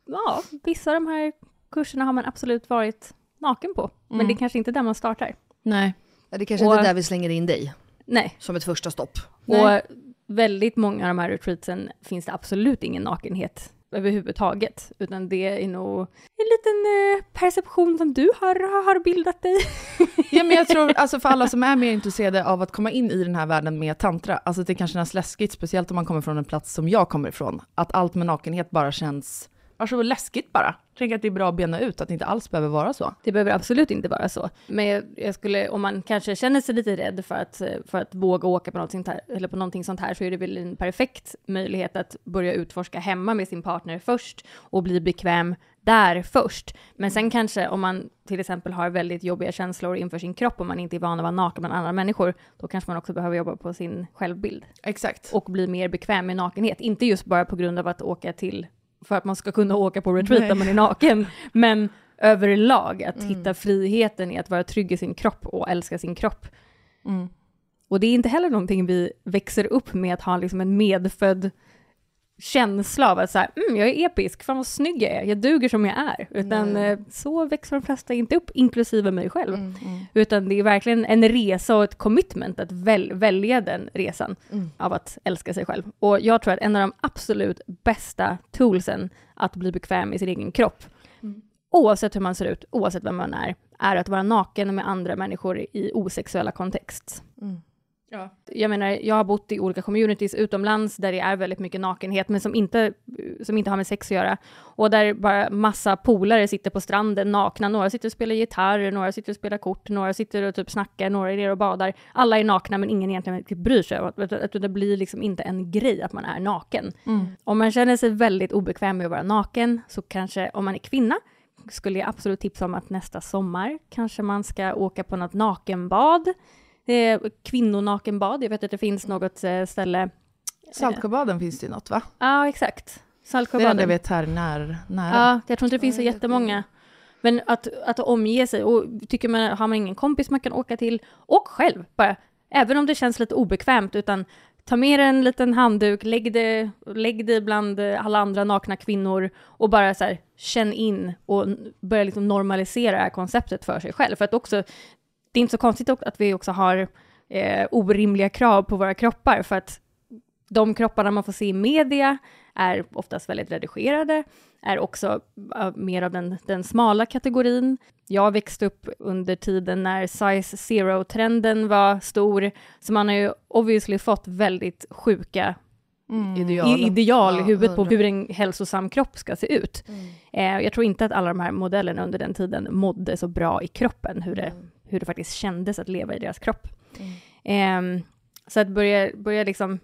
ja, vissa av de här kurserna har man absolut varit naken på, men Mm. det är kanske inte där man startar. Nej. Ja, Det kanske Och- inte är där vi slänger in dig, Nej, som ett första stopp. och väldigt många av de här retreatsen finns det absolut ingen nakenhet överhuvudtaget, utan det är nog en liten eh, perception som du har, har bildat dig. Ja, men jag tror, alltså för alla som är mer intresserade av att komma in i den här världen med tantra, alltså det kan kännas läskigt, speciellt om man kommer från en plats som jag kommer ifrån, att allt med nakenhet bara känns, alltså läskigt bara. Tänk att det är bra att bena ut, att det inte alls behöver vara så. Det behöver absolut inte vara så. Men jag, jag skulle, om man kanske känner sig lite rädd för att, för att våga åka på, här, eller på någonting sånt här, så är det väl en perfekt möjlighet att börja utforska hemma med sin partner först och bli bekväm där först. Men sen kanske om man till exempel har väldigt jobbiga känslor inför sin kropp och man inte är van att vara naken bland andra människor, då kanske man också behöver jobba på sin självbild Exakt. och bli mer bekväm med nakenhet. Inte just bara på grund av att åka till, för att man ska kunna åka på retreat där Nej. man är naken, men överlag att hitta friheten i att vara trygg i sin kropp och älska sin kropp. Mm. Och det är inte heller någonting vi växer upp med att ha liksom en medfödd känsla av att så här, mm, jag är episk, fan vad snygg jag är, jag duger som jag är. Utan eh, så växer de flesta inte upp, inklusive mig själv. Mm. Utan det är verkligen en resa och ett commitment att väl, välja den resan Mm. av att älska sig själv. Och jag tror att en av de absolut bästa toolsen att bli bekväm i sin egen kropp, Mm. oavsett hur man ser ut, oavsett vem man är, är att vara naken med andra människor i osexuella kontext. Ja. Jag menar, jag har bott i olika communities utomlands där det är väldigt mycket nakenhet, men som inte, som inte har med sex att göra. Och där bara massa polare sitter på stranden nakna. Några sitter och spelar gitarr, några sitter och spelar kort, några sitter och typ snackar, några är nere och badar. Alla är nakna, men ingen egentligen typ bryr sig. Att det blir liksom inte en grej att man är naken. Mm. Om man känner sig väldigt obekväm med att vara naken, så kanske om man är kvinna, skulle jag absolut tipsa om att nästa sommar kanske man ska åka på något nakenbad. Eh, kvinnonakenbad, jag vet att det finns något eh, ställe. Saltsjöbaden finns det ju något va? Ja, exakt. Det är det Saltsjöbaden. enda jag vet här när, nära. Ja, jag tror inte det finns så jättemånga. Men att, att omge sig, och tycker man, har man ingen kompis man kan åka till, och själv bara, även om det känns lite obekvämt, utan ta med dig en liten handduk, lägg det, lägg det bland eh, alla andra nakna kvinnor och bara så här, känn in och börja liksom normalisera det här konceptet för sig själv. För att också, det är inte så konstigt att vi också har eh, orimliga krav på våra kroppar, för att de kropparna man får se i media är oftast väldigt redigerade, är också mer av den, den smala kategorin. Jag växte upp under tiden när size zero-trenden var stor, så man har ju obviously fått väldigt sjuka Mm. Ideal. i- ideal i Ja, huvudet på hur en hälsosam kropp ska se ut. Mm. Eh, jag tror inte att alla de här modellerna under den tiden mådde så bra i kroppen, hur det, Mm. Hur det faktiskt kändes att leva i deras kropp. Ehm, så att börja, börja liksom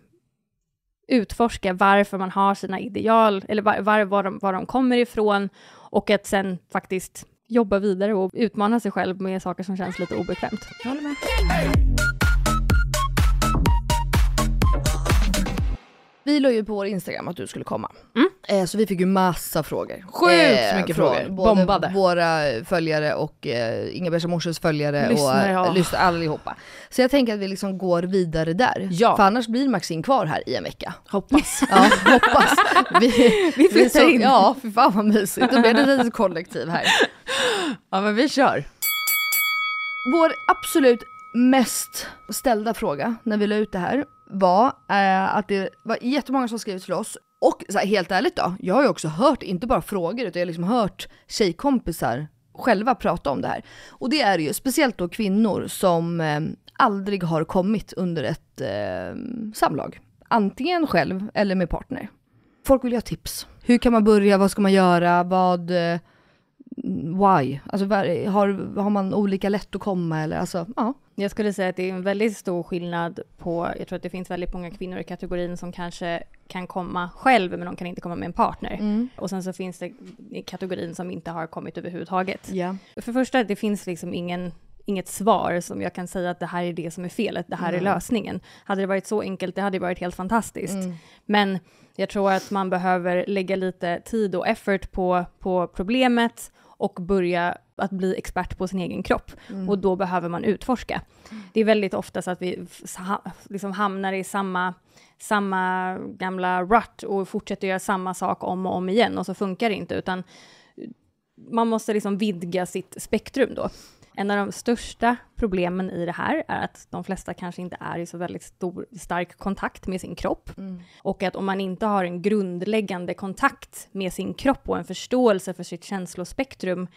utforska varför man har sina ideal, eller var, var, var, de, var de kommer ifrån, och att sen faktiskt jobba vidare och utmana sig själv med saker som känns lite obekvämt. Jag håller med. Vi la ju på vår Instagram att du skulle komma. Mm. Eh, så vi fick ju massa frågor. Eh, Sjukt mycket från frågor. Både Bombade. våra följare och eh, Inga Bersa Morsas följare Lyssnare, och ja. eh, lyssnare allihopa. Så jag tänker att vi liksom går vidare där. Ja. För annars blir Maxine kvar här i en vecka. Hoppas. Ja, hoppas. Vi, Vi flyttar så, in. Ja, för fan vad mysigt. Då blir det ett litet kollektiv här. Ja men vi kör. Vår absolut mest ställda fråga när vi la ut det här var eh, att det var jättemånga som skrev till oss och så här, helt ärligt då, jag har ju också hört, inte bara frågor utan jag har liksom hört tjejkompisar själva prata om det här. Och det är ju speciellt då kvinnor som eh, aldrig har kommit under ett eh, samlag. Antingen själv eller med partner. Folk vill ha tips. Hur kan man börja? Vad ska man göra? Vad... Eh, Why? Alltså har, har man olika lätt att komma eller alltså, ja. Jag skulle säga att det är en väldigt stor skillnad på, jag tror att det finns väldigt många kvinnor i kategorin som kanske kan komma själv men de kan inte komma med en partner. Mm. Och sen så finns det i kategorin som inte har kommit överhuvudtaget. Yeah. För det första, det finns liksom ingen inget svar som jag kan säga att det här är det som är felet, det här mm. är lösningen. Hade det varit så enkelt, det hade varit helt fantastiskt. Mm. Men jag tror att man behöver lägga lite tid och effort på, på problemet och börja att bli expert på sin egen kropp. Mm. Och då behöver man utforska. Det är väldigt ofta så att vi liksom hamnar i samma, samma gamla rut och fortsätter göra samma sak om och om igen och så funkar det inte, utan man måste liksom vidga sitt spektrum då. En av de största problemen i det här är att de flesta kanske inte är i så väldigt stor, stark kontakt med sin kropp. Mm. Och att om man inte har en grundläggande kontakt med sin kropp och en förståelse för sitt känslospektrum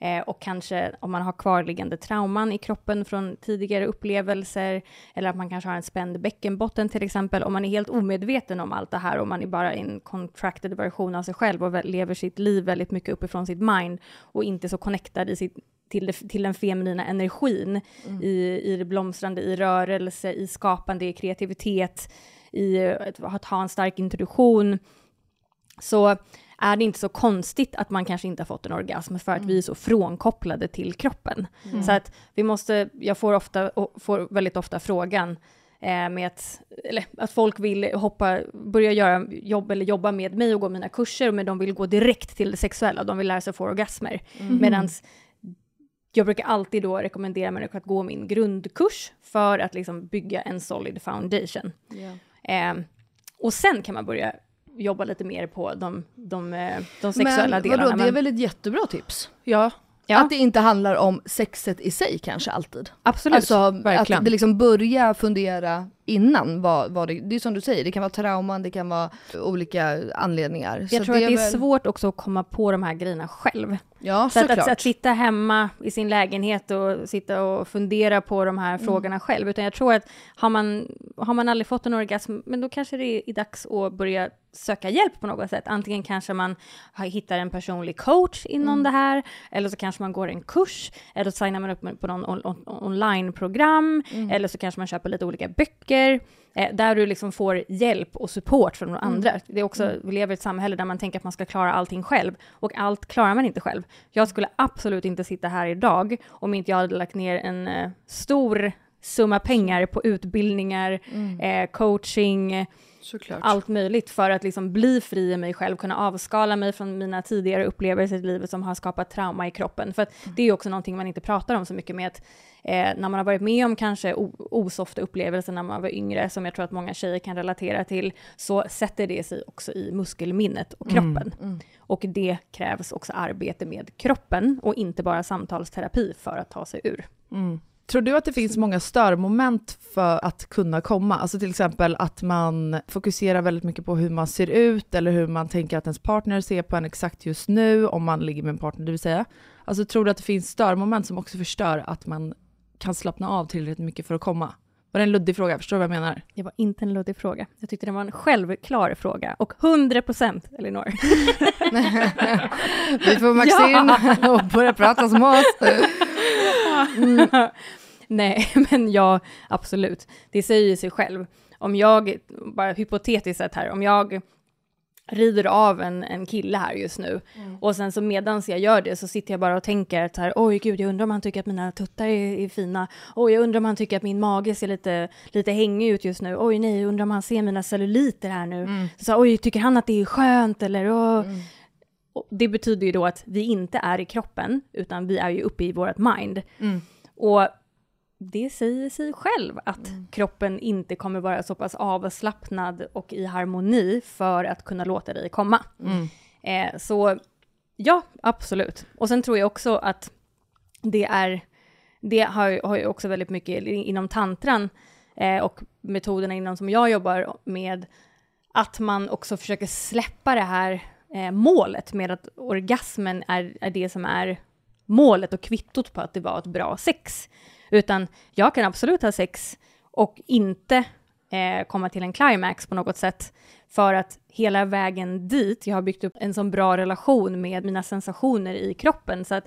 eh, och kanske om man har kvarliggande trauman i kroppen från tidigare upplevelser, eller att man kanske har en spänd bäckenbotten till exempel, om man är helt omedveten om allt det här och man är bara en contracted version av sig själv och lever sitt liv väldigt mycket uppifrån sitt mind och inte så connectad i sitt till, det, till den feminina energin mm. i, i det blomstrande, i rörelse, i skapande, i kreativitet, i att ha en stark introduktion, så är det inte så konstigt att man kanske inte har fått en orgasm för att mm. vi är så frånkopplade till kroppen. Mm. Så att vi måste, jag får, ofta, får väldigt ofta frågan eh, med att, eller, att folk vill hoppa, börja göra jobb eller jobba med mig och gå mina kurser, men de vill gå direkt till det sexuella, de vill lära sig få orgasmer. Mm. Medan jag brukar alltid då rekommendera människor att gå min grundkurs för att liksom bygga en solid foundation. Yeah. Eh, och sen kan man börja jobba lite mer på de, de, eh, de sexuella men, delarna. Vadå, det är väl ett jättebra tips? Ja. Ja. Att det inte handlar om sexet i sig kanske alltid. Absolut, alltså, verkligen. Att det liksom börja fundera innan vad, vad det, det är som du säger, det kan vara trauman, det kan vara olika anledningar. Jag så tror det att det är väl... svårt också att komma på de här grejerna själv. Ja, så att, att, att, sitta hemma i sin lägenhet och sitta och fundera på de här mm. frågorna själv, utan jag tror att har man, har man aldrig fått en orgasm, men då kanske det är dags att börja söka hjälp på något sätt. Antingen kanske man hittar en personlig coach inom mm. det här, eller så kanske man går en kurs, eller så signar man upp på någon on, on, onlineprogram, mm. eller så kanske man köper lite olika böcker, eh, där du liksom får hjälp och support från mm. andra. Det är också, mm. vi lever i ett samhälle där man tänker att man ska klara allting själv, och allt klarar man inte själv. Jag skulle absolut inte sitta här idag om inte jag hade lagt ner en eh, stor summa pengar på utbildningar, mm. eh, coaching, Såklart. allt möjligt för att liksom bli fri i mig själv, kunna avskala mig från mina tidigare upplevelser i livet som har skapat trauma i kroppen. För att mm. det är också någonting man inte pratar om så mycket med att eh, när man har varit med om kanske osofta upplevelser när man var yngre, som jag tror att många tjejer kan relatera till, så sätter det sig också i muskelminnet och mm, kroppen. Mm, mm. Och det krävs också arbete med kroppen och inte bara samtalsterapi för att ta sig ur. Tror du att det finns många störmoment för att kunna komma? Alltså till exempel att man fokuserar väldigt mycket på hur man ser ut eller hur man tänker att ens partner ser på en exakt just nu, om man ligger med en partner, det vill säga. Alltså tror du att det finns störmoment som också förstör att man kan slappna av tillräckligt mycket för att komma? Var det en luddig fråga? Förstår du vad jag menar? Det var inte en luddig fråga. Jag tyckte det var en självklar fråga. Och 100 procent, Elinor. Vi får maxa in och börja prata som oss. Mm. Nej, men ja, absolut. Det säger ju sig själv. Om jag, bara hypotetiskt sett här, om jag rider av en, en kille här just nu. Mm. Och sen så medans jag gör det så sitter jag bara och tänker att här, oj gud, jag undrar om han tycker att mina tuttar är, är fina. Oj, jag undrar om han tycker att min mage ser lite, lite hängig ut just nu. Oj, nej, jag undrar om han ser mina celluliter här nu. Mm. Så, oj, tycker han att det är skönt eller? Oh. Mm. det betyder ju då att vi inte är i kroppen, utan vi är ju uppe i vårt mind. Mm. Och det säger sig själv att mm. kroppen inte kommer vara så pass avslappnad och i harmoni för att kunna låta dig komma. Mm. Eh, så ja, absolut. Och sen tror jag också att det är, det har, har ju också väldigt mycket inom tantran eh, och metoderna inom som jag jobbar med, att man också försöker släppa det här eh, målet med att orgasmen är, är det som är målet och kvittot på att det var ett bra sex. Utan jag kan absolut ha sex och inte eh, komma till en climax på något sätt. För att hela vägen dit, jag har byggt upp en sån bra relation med mina sensationer i kroppen. Så att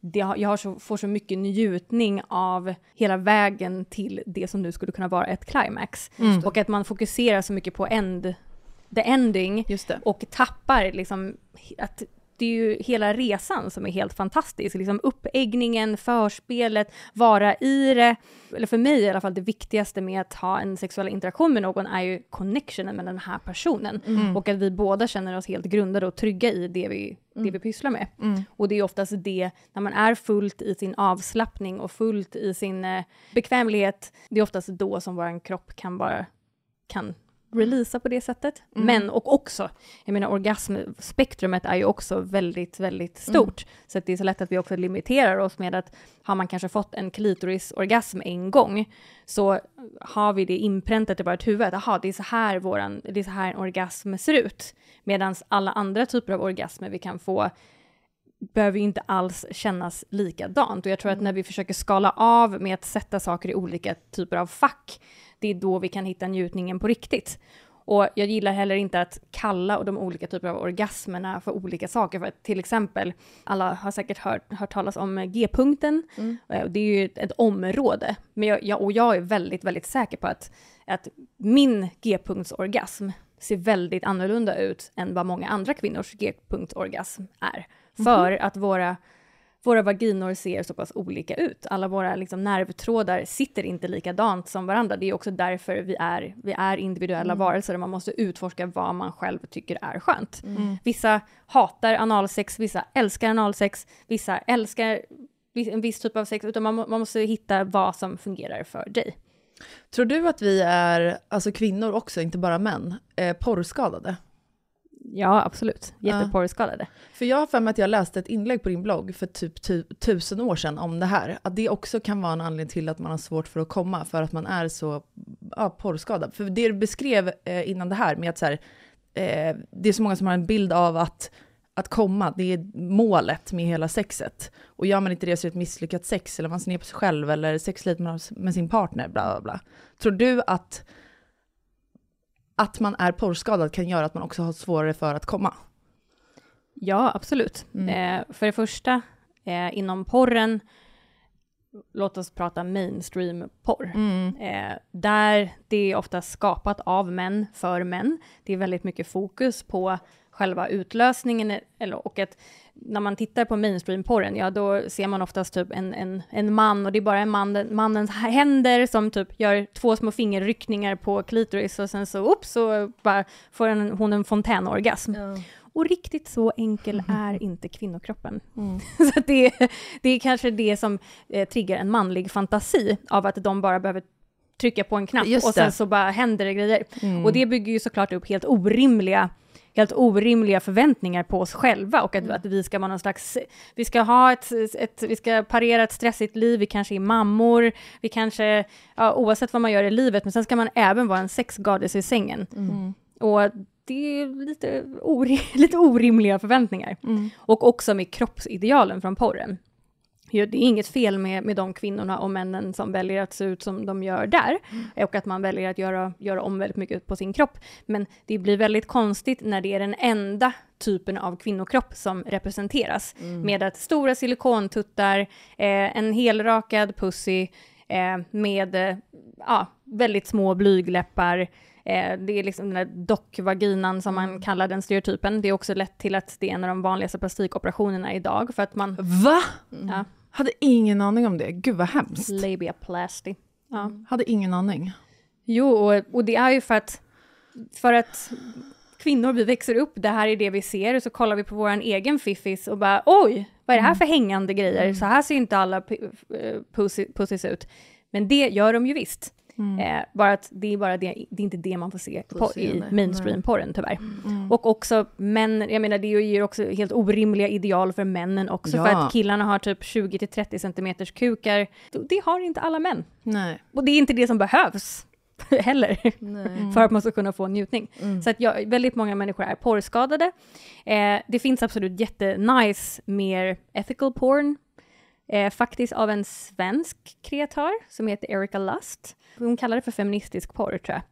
det, jag så, får så mycket njutning av hela vägen till det som nu skulle kunna vara ett climax. Mm. Och att man fokuserar så mycket på end, the ending och tappar liksom att det är ju hela resan som är helt fantastisk. Liksom uppeggningen, förspelet, vara i det. Eller för mig i alla fall, det viktigaste med att ha en sexuell interaktion med någon är ju connectionen med den här personen. Mm. Och att vi båda känner oss helt grundade och trygga i det vi, det vi pysslar med. Mm. Och det är oftast det, när man är fullt i sin avslappning och fullt i sin eh, bekvämlighet, det är oftast då som vår kropp kan bara kan releasa på det sättet. Mm. Men, och också, jag menar orgasmspektrumet är ju också väldigt, väldigt stort. Så att det är så lätt att vi också limiterar oss med att har man kanske fått en klitorisorgasm en gång, så har vi det inpräntat i vårt huvud, att aha, det är så här våran, det är så här en orgasm ser ut. Medan alla andra typer av orgasmer vi kan få behöver ju inte alls kännas likadant. Och jag tror att när vi försöker skala av med att sätta saker i olika typer av fack, det är då vi kan hitta njutningen på riktigt. Och jag gillar heller inte att kalla de olika typer av orgasmerna för olika saker. För att till exempel, alla har säkert hört, hört talas om G-punkten. Eh, Det är ju ett, område. Men jag, jag, och jag är väldigt, väldigt säker på att, att min G-punktsorgasm ser väldigt annorlunda ut än vad många andra kvinnors G-punktsorgasm är. För att våra, våra vaginor ser så pass olika ut. Alla våra liksom, nervtrådar sitter inte likadant som varandra. Det är också därför vi är, vi är individuella varelser och man måste utforska vad man själv tycker är skönt. Vissa hatar analsex, vissa älskar analsex, vissa älskar en viss typ av sex, utan man, man måste hitta vad som fungerar för dig. Tror du att vi är, alltså kvinnor också, inte bara män, eh, porrskadade? Ja, absolut. Jätteporrskadade. För jag har för mig att jag läste ett inlägg på din blogg för typ tu- tusen år sedan om det här. Att det också kan vara en anledning till att man har svårt för att komma, för att man är så ja, porrskadad. För det du beskrev eh, innan det här med att så här, eh, det är så många som har en bild av att att komma, det är målet med hela sexet. Och gör man inte det så är det ett misslyckat sex, eller man ser ner på sig själv, eller sexlivet med sin partner, bla bla bla. Tror du att, att man är porrskadad kan göra att man också har svårare för att komma? Ja, absolut. Mm. Eh, för det första, eh, inom porren, låt oss prata mainstream porr. Mm. Eh, där det är ofta skapat av män för män. Det är väldigt mycket fokus på själva utlösningen eller, och att när man tittar på mainstream-porren, ja då ser man oftast typ en, en, en man och det är bara en man, mannens händer som typ gör två små fingerryckningar på klitoris och sen så upp så bara får en, hon en fontänorgasm. Och riktigt så enkel är inte kvinnokroppen. så att det, är, det är kanske det som eh, triggar en manlig fantasi av att de bara behöver trycka på en knapp och sen så bara händer det grejer. Mm. Och det bygger ju såklart upp helt orimliga helt orimliga förväntningar på oss själva och att, att vi ska vara någon slags, vi ska ha ett, ett, vi ska parera ett stressigt liv, vi kanske är mammor, vi kanske, ja, oavsett vad man gör i livet, men sen ska man även vara en sexgoddess i sängen. Mm. Och det är lite, ori lite orimliga förväntningar. Mm. Och också med kroppsidealen från porren. Det är inget fel med, med de kvinnorna och männen som väljer att se ut som de gör där, och att man väljer att göra, göra om väldigt mycket på sin kropp. Men det blir väldigt konstigt när det är den enda typen av kvinnokropp som representeras. Med att stora silikontuttar, eh, en helrakad pussy, eh, med eh, ja, väldigt små blygläppar, Eh, det är liksom den där dockvaginan som man kallar den stereotypen. Det är också lätt till att det är en av de vanligaste plastikoperationerna idag för att man... Va? Ja, Hade ingen aning om det. Gud vad hemskt. labiaplasty. Ja. Hade ingen aning. Jo, och, och det är ju för att, för att kvinnor, vi växer upp, det här är det vi ser, och så kollar vi på vår egen fiffis och bara oj, vad är det här för hängande grejer? Så här ser inte alla eh, pussys ut. Men det gör de ju visst. Eh, bara att det är bara det, det är inte det man får se på, i mainstream-porren tyvärr. Och också män, jag menar det ger också helt orimliga ideal för männen också, för Ja. att killarna har typ 20-30 centimeters kukar. Det har inte alla män. Nej. Och det är inte det som behövs heller, Nej. för att man ska kunna få njutning. Så att jag, väldigt många människor är porrskadade. Eh, det finns absolut jättenice, mer ethical porn. Eh, faktiskt av en svensk kreatör som heter Erika Lust. Hon kallar det för feministisk porr tror jag.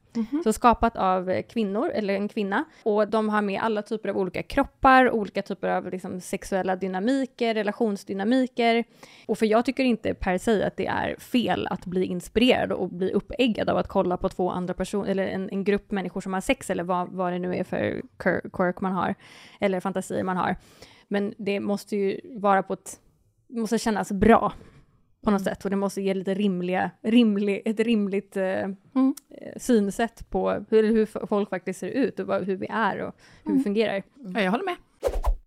Så skapat av eh, kvinnor, eller en kvinna. Och de har med alla typer av olika kroppar, olika typer av liksom, sexuella dynamiker, relationsdynamiker. Och för jag tycker inte per se att det är fel att bli inspirerad och bli uppeggad av att kolla på två andra personer, eller en, en grupp människor som har sex, eller vad, vad det nu är för quir- quirk man har, eller fantasier man har. Men det måste ju vara på ett, måste kännas bra på något sätt och det måste ge lite rimliga, rimlig, ett rimligt eh, eh, synsätt på hur, hur folk faktiskt ser ut och vad, hur vi är och hur vi fungerar. Ja, jag håller med.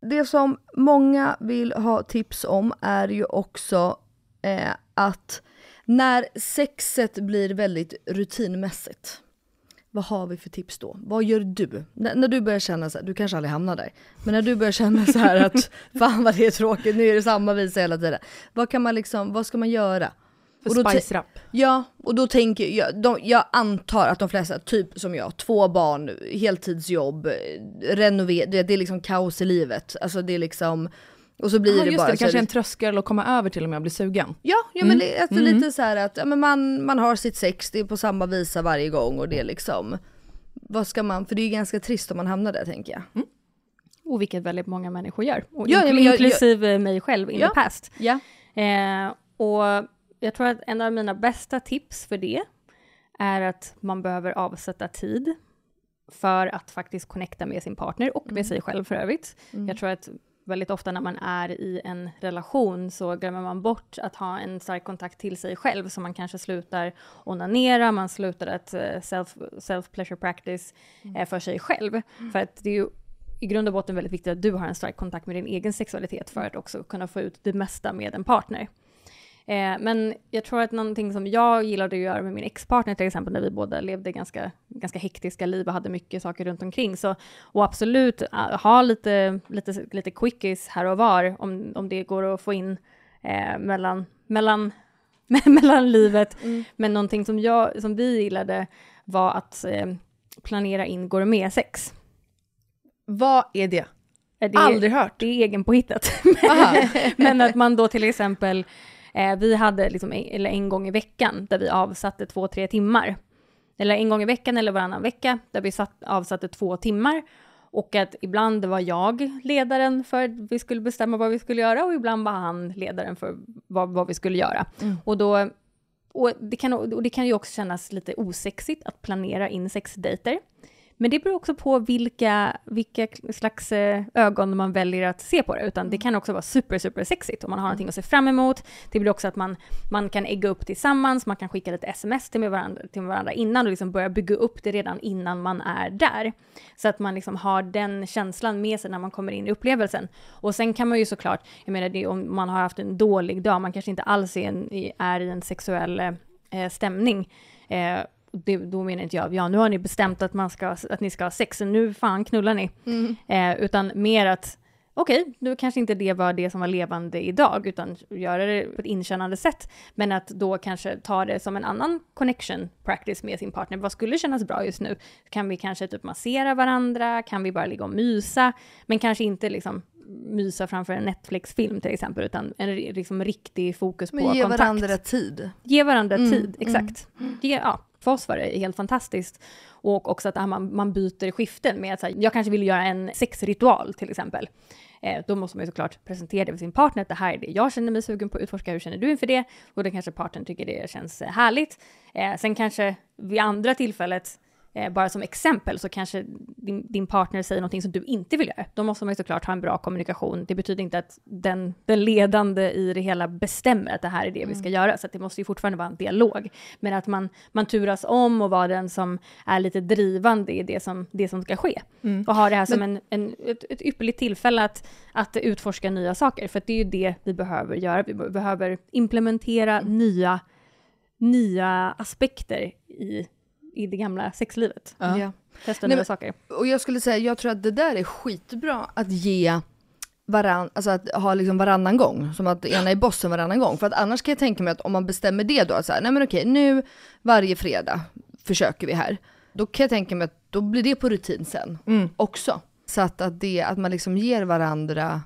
Det som många vill ha tips om är ju också eh, att när sexet blir väldigt rutinmässigt, vad har vi för tips då? Vad gör du? N- när du börjar känna så här, du kanske aldrig hamnar där, men när du börjar känna så här att fan vad det är tråkigt, nu är det samma visa hela tiden. Vad kan man liksom, vad ska man göra? För Och spice up. Ja, och då tänker jag, de, jag antar att de flesta, typ som jag, två barn, heltidsjobb, renovera, det, det är liksom kaos i livet. Alltså det är liksom, och så blir Ja, det just bara det, det kanske är en tröskel att komma över till och med och bli sugen. Ja, ja men det, alltså lite så här att ja, men man, man har sitt sex, det är på samma visa varje gång och det är liksom, vad ska man, för det är ju ganska trist om man hamnar där tänker jag. Och vilket väldigt många människor gör, och Ja, inkl- jag- inklusive mig själv in Ja. the past. Ja. Eh, och jag tror att en av mina bästa tips för det är att man behöver avsätta tid för att faktiskt connecta med sin partner och med sig själv för övrigt. Jag tror att väldigt ofta när man är i en relation så glömmer man bort att ha en stark kontakt till sig själv, så man kanske slutar onanera, man slutar att eh, self, self pleasure practice eh, för sig själv. För att det är ju i grund och botten väldigt viktigt att du har en stark kontakt med din egen sexualitet för att också kunna få ut det mesta med en partner. Eh, men jag tror att någonting som jag gillade att göra med min ex-partner till exempel, när vi båda levde ganska, ganska hektiska liv och hade mycket saker runt omkring, så, och absolut uh, ha lite, lite, lite quickies här och var, om, om det går att få in eh, mellan, mellan, mellan livet. Men någonting som, jag, som vi gillade var att eh, planera in gourmetsex. Vad är det? Eh, Det, Aldrig hört. det är egenpåhittat. Men att man då till exempel, eh, vi hade liksom en, eller en gång i veckan där vi avsatte två, tre timmar. Eller en gång i veckan eller varannan vecka där vi satt, avsatte två timmar. Och att ibland var jag ledaren för att vi skulle bestämma vad vi skulle göra och ibland var han ledaren för vad, vad vi skulle göra. Och då och det, kan, och det kan ju också kännas lite osexigt att planera in sexdejter. Men det beror också på vilka, vilka slags eh, ögon man väljer att se på det, utan det kan också vara super, super sexigt om man har någonting att se fram emot. Det blir också att man, man kan ägga upp tillsammans, man kan skicka lite sms till varandra, till varandra innan och liksom börja bygga upp det redan innan man är där. Så att man liksom har den känslan med sig när man kommer in i upplevelsen. Och sen kan man ju såklart, jag menar det, om man har haft en dålig dag, man kanske inte alls är, en, i- är i en sexuell eh, stämning, eh, det, då menar inte jag, ja nu har ni bestämt att, man ska, att ni ska ha sex, så nu fan knullar ni. Eh, utan mer att, okej, nu kanske inte det var det som var levande idag, utan göra det på ett inkännande sätt. Men att då kanske ta det som en annan connection practice med sin partner. Vad skulle kännas bra just nu? Kan vi kanske typ massera varandra? Kan vi bara ligga och mysa? Men kanske inte liksom mysa framför en Netflix-film till exempel, utan en liksom riktig fokus på Men ge kontakt. varandra tid. Ge varandra Mm, tid, exakt. Det, ja, för oss var det helt fantastiskt. Och också att ah, man, man byter skiften med att så här, jag kanske vill göra en sexritual till exempel. Eh, då måste man ju såklart presentera det för sin partner, att det här är det jag känner mig sugen på att utforska, hur känner du inför det? Och då kanske partnern tycker det känns härligt. Eh, sen kanske vid andra tillfället, bara som exempel, så kanske din, din partner säger någonting som du inte vill göra. Då måste man ju såklart ha en bra kommunikation. Det betyder inte att den, den ledande i det hela bestämmer att det här är det vi ska göra, så det måste ju fortfarande vara en dialog. Men att man, man turas om och vara den som är lite drivande i det som, det som ska ske. Och ha det här som en, en, ett, ett ypperligt tillfälle att, att utforska nya saker, för att det är ju det vi behöver göra. Vi be- behöver implementera nya, nya aspekter i, i det gamla sexlivet. Ja. Testa nya saker. Och jag skulle säga, jag tror att det där är skitbra att ge varann, alltså att ha liksom varannan gång, som att ena är bossen varannan gång. För att annars kan jag tänka mig att om man bestämmer det då, att så här, nej men okej, nu varje fredag försöker vi här. Då kan jag tänka mig att då blir det på rutin sen också. Så att, att, det, att man liksom ger varandra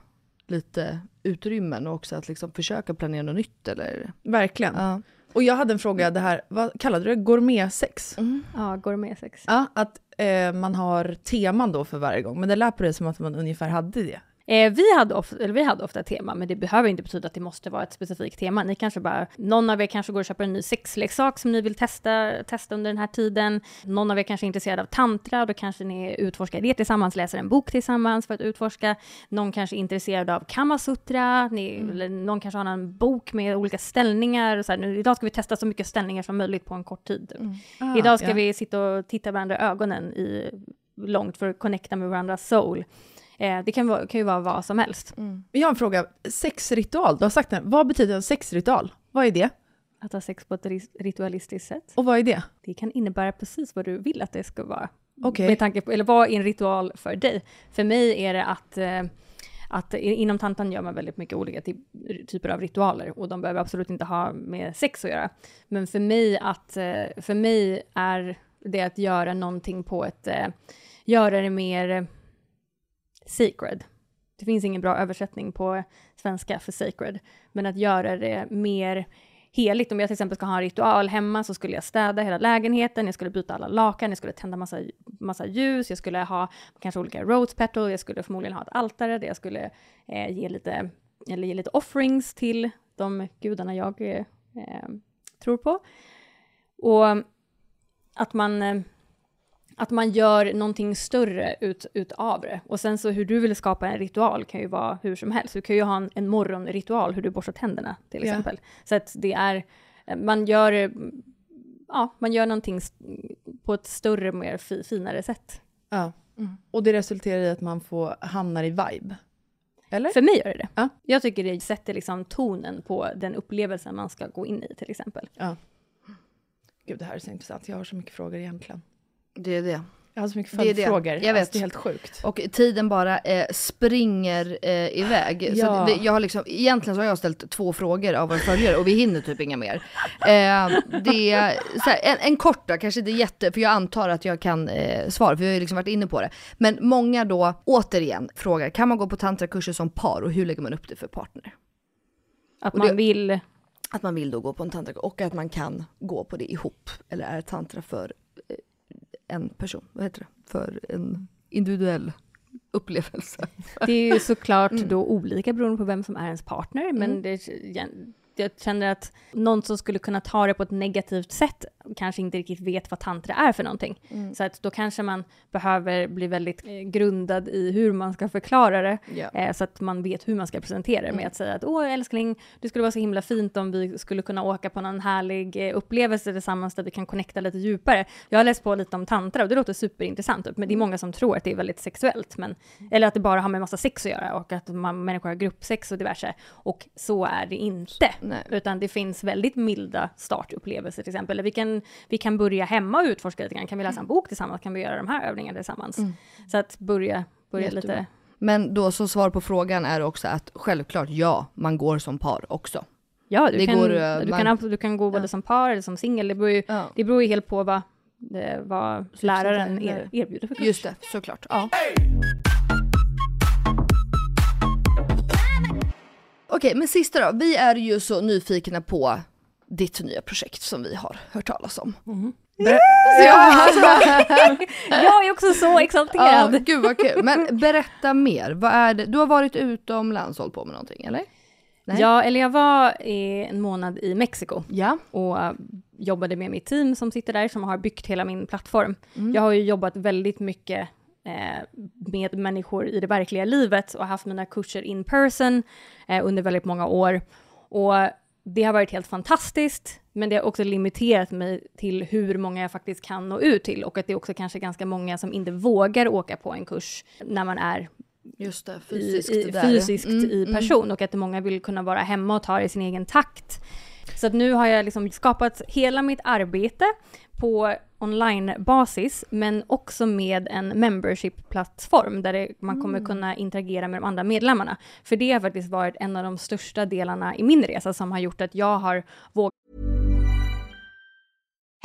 lite utrymmen och också att liksom försöka planera något nytt eller? Verkligen. Ja. Och jag hade en fråga, det här, vad kallade du det? Gourmetsex? Ja, gourmetsex. Ja, att eh, man har teman då för varje gång, men det lät på det som att man ungefär hade det. Eh, vi, hade ofta, eller vi hade ofta tema, men det behöver inte betyda att det måste vara ett specifikt tema. Ni kanske bara, någon av er kanske går och köper en ny sexleksak som ni vill testa, testa under den här tiden. Någon av er kanske är intresserad av tantra, och då kanske ni utforskar det tillsammans, läser en bok tillsammans för att utforska. Någon kanske är intresserad av kamasutra, ni, eller någon kanske har en bok med olika ställningar. Så här, nu, idag ska vi testa så mycket ställningar som möjligt på en kort tid. typ. Ah, Idag ska ja. vi sitta och titta varandra i ögonen i, långt för att connecta med varandras soul. Eh, det kan, vara, kan ju vara vad som helst. Jag har en fråga, sexritual, du har sagt den. Vad betyder en sexritual? Vad är det? Att ha sex på ett ritualistiskt sätt. Och vad är det? Det kan innebära precis vad du vill att det ska vara. Okej. Med tanke på, eller vad är en ritual för dig? För mig är det att eh, att inom tantan gör man väldigt mycket olika ty- typer av ritualer och de behöver absolut inte ha med sex att göra. Men för mig, att, eh, för mig är det att göra någonting på ett, göra det mer sacred. Det finns ingen bra översättning på svenska för sacred, men att göra det mer heligt. Om jag till exempel ska ha en ritual hemma så skulle jag städa hela lägenheten, jag skulle byta alla lakan, jag skulle tända massa, massa ljus, jag skulle ha kanske olika rose petal, jag skulle förmodligen ha ett altare där jag skulle eh, ge, lite, eller ge lite offerings till de gudarna jag eh, eh, tror på. Och att man, eh, att man gör någonting större ut, utav det. Och sen så hur du vill skapa en ritual kan ju vara hur som helst. Du kan ju ha en, en morgonritual, hur du borstar tänderna till Ja. exempel. Så att det är, man gör, eh, ja, man gör någonting på ett större, mer fi, finare sätt. Ja. Och det resulterar i att man får, hamnar i vibe. Eller? För mig gör det det. Ja. Jag tycker det sätter liksom tonen på den upplevelsen man ska gå in i till exempel. Ja. Gud, det här är så intressant. Jag har så mycket frågor egentligen. Det är det. Jag har så mycket Det är det. följdfrågor. Jag vet. Alltså, det är helt sjukt. Och tiden bara eh, springer eh, iväg. Ja. Så det, jag har liksom, egentligen så har jag ställt två frågor av våra följare och vi hinner typ inga mer. Eh, det här, en, en korta, kanske inte jätte, för jag antar att jag kan eh, svara, för vi har ju liksom varit inne på det. Men många då, återigen, frågar, kan man gå på tantrakurser som par och hur lägger man upp det för partner? Att man det- vill, Att man vill då gå på en tantrakurs och att man kan gå på det ihop. Eller är tantra för en person, vad heter det? För en individuell upplevelse. det är ju såklart Mm. då olika beroende på vem som är ens partner, men det, jag känner att någon som skulle kunna ta det på ett negativt sätt kanske inte riktigt vet vad tantra är för någonting. Mm. Så att då kanske man behöver bli väldigt eh, grundad i hur man ska förklara det, Ja. eh, så att man vet hur man ska presentera det med Mm. att säga att åh älskling, det skulle vara så himla fint om vi skulle kunna åka på någon härlig eh, upplevelse tillsammans där vi kan connecta lite djupare. Jag har läst på lite om tantra och det låter superintressant, men det Mm. är många som tror att det är väldigt sexuellt, men, eller att det bara har med massa sex att göra och att man, människor har gruppsex och diverse. Och så är det inte. Nej. Utan det finns väldigt milda startupplevelser till exempel. Vi kan, vi kan börja hemma och utforska lite grann. Kan vi läsa en bok tillsammans? Kan vi göra de här övningarna tillsammans? Så att börja, börja Mm. Jättebra. lite... Men då så svar på frågan är också att självklart ja, man går som par också. Ja, du, Det kan, går, eh, du, man- kan, du kan gå både Ja. som par eller som singel. Det beror ju, Ja. det beror ju helt på vad, det, vad läraren är. er, erbjuder för kurs. Just det, såklart. Ja. Okej, men sista då. Vi är ju så nyfikna på ditt nya projekt som vi har hört talas om. Ber- ja, alltså, Jag är också så ja, exalterad. gud vad kul. Men berätta mer. Vad är det? Du har varit utomlands och hållit på med någonting, eller? Nej. Ja, eller jag var en månad i Mexiko Ja. och eh, jobbade med mitt team som sitter där, som har byggt hela min plattform. Mm. Jag har ju jobbat väldigt mycket med människor i det verkliga livet och haft mina kurser in person eh, under väldigt många år. Och det har varit helt fantastiskt, men det har också limiterat mig till hur många jag faktiskt kan nå ut till och att det är också kanske ganska många som inte vågar åka på en kurs när man är Just det, i, fysiskt i, där. fysiskt Mm, i mm. person och att många vill kunna vara hemma och ta det i sin egen takt. Så att nu har jag liksom skapat hela mitt arbete på online-basis, men också med en membership-plattform där det, man kommer kunna interagera med de andra medlemmarna. För det har faktiskt varit en av de största delarna i min resa som har gjort att jag har vågat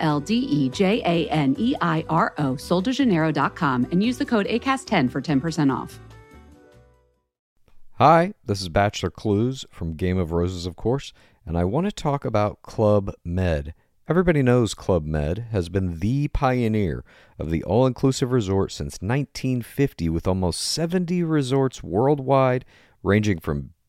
L D E J A N E I R O, soldejaneiro.com, and use the code ACAST10 for 10% off. Hi, this is Bachelor Clues from Game of Roses, of course, and I want to talk about Club Med. Everybody knows Club Med has been the pioneer of the all inclusive resort since 1950, with almost 70 resorts worldwide, ranging from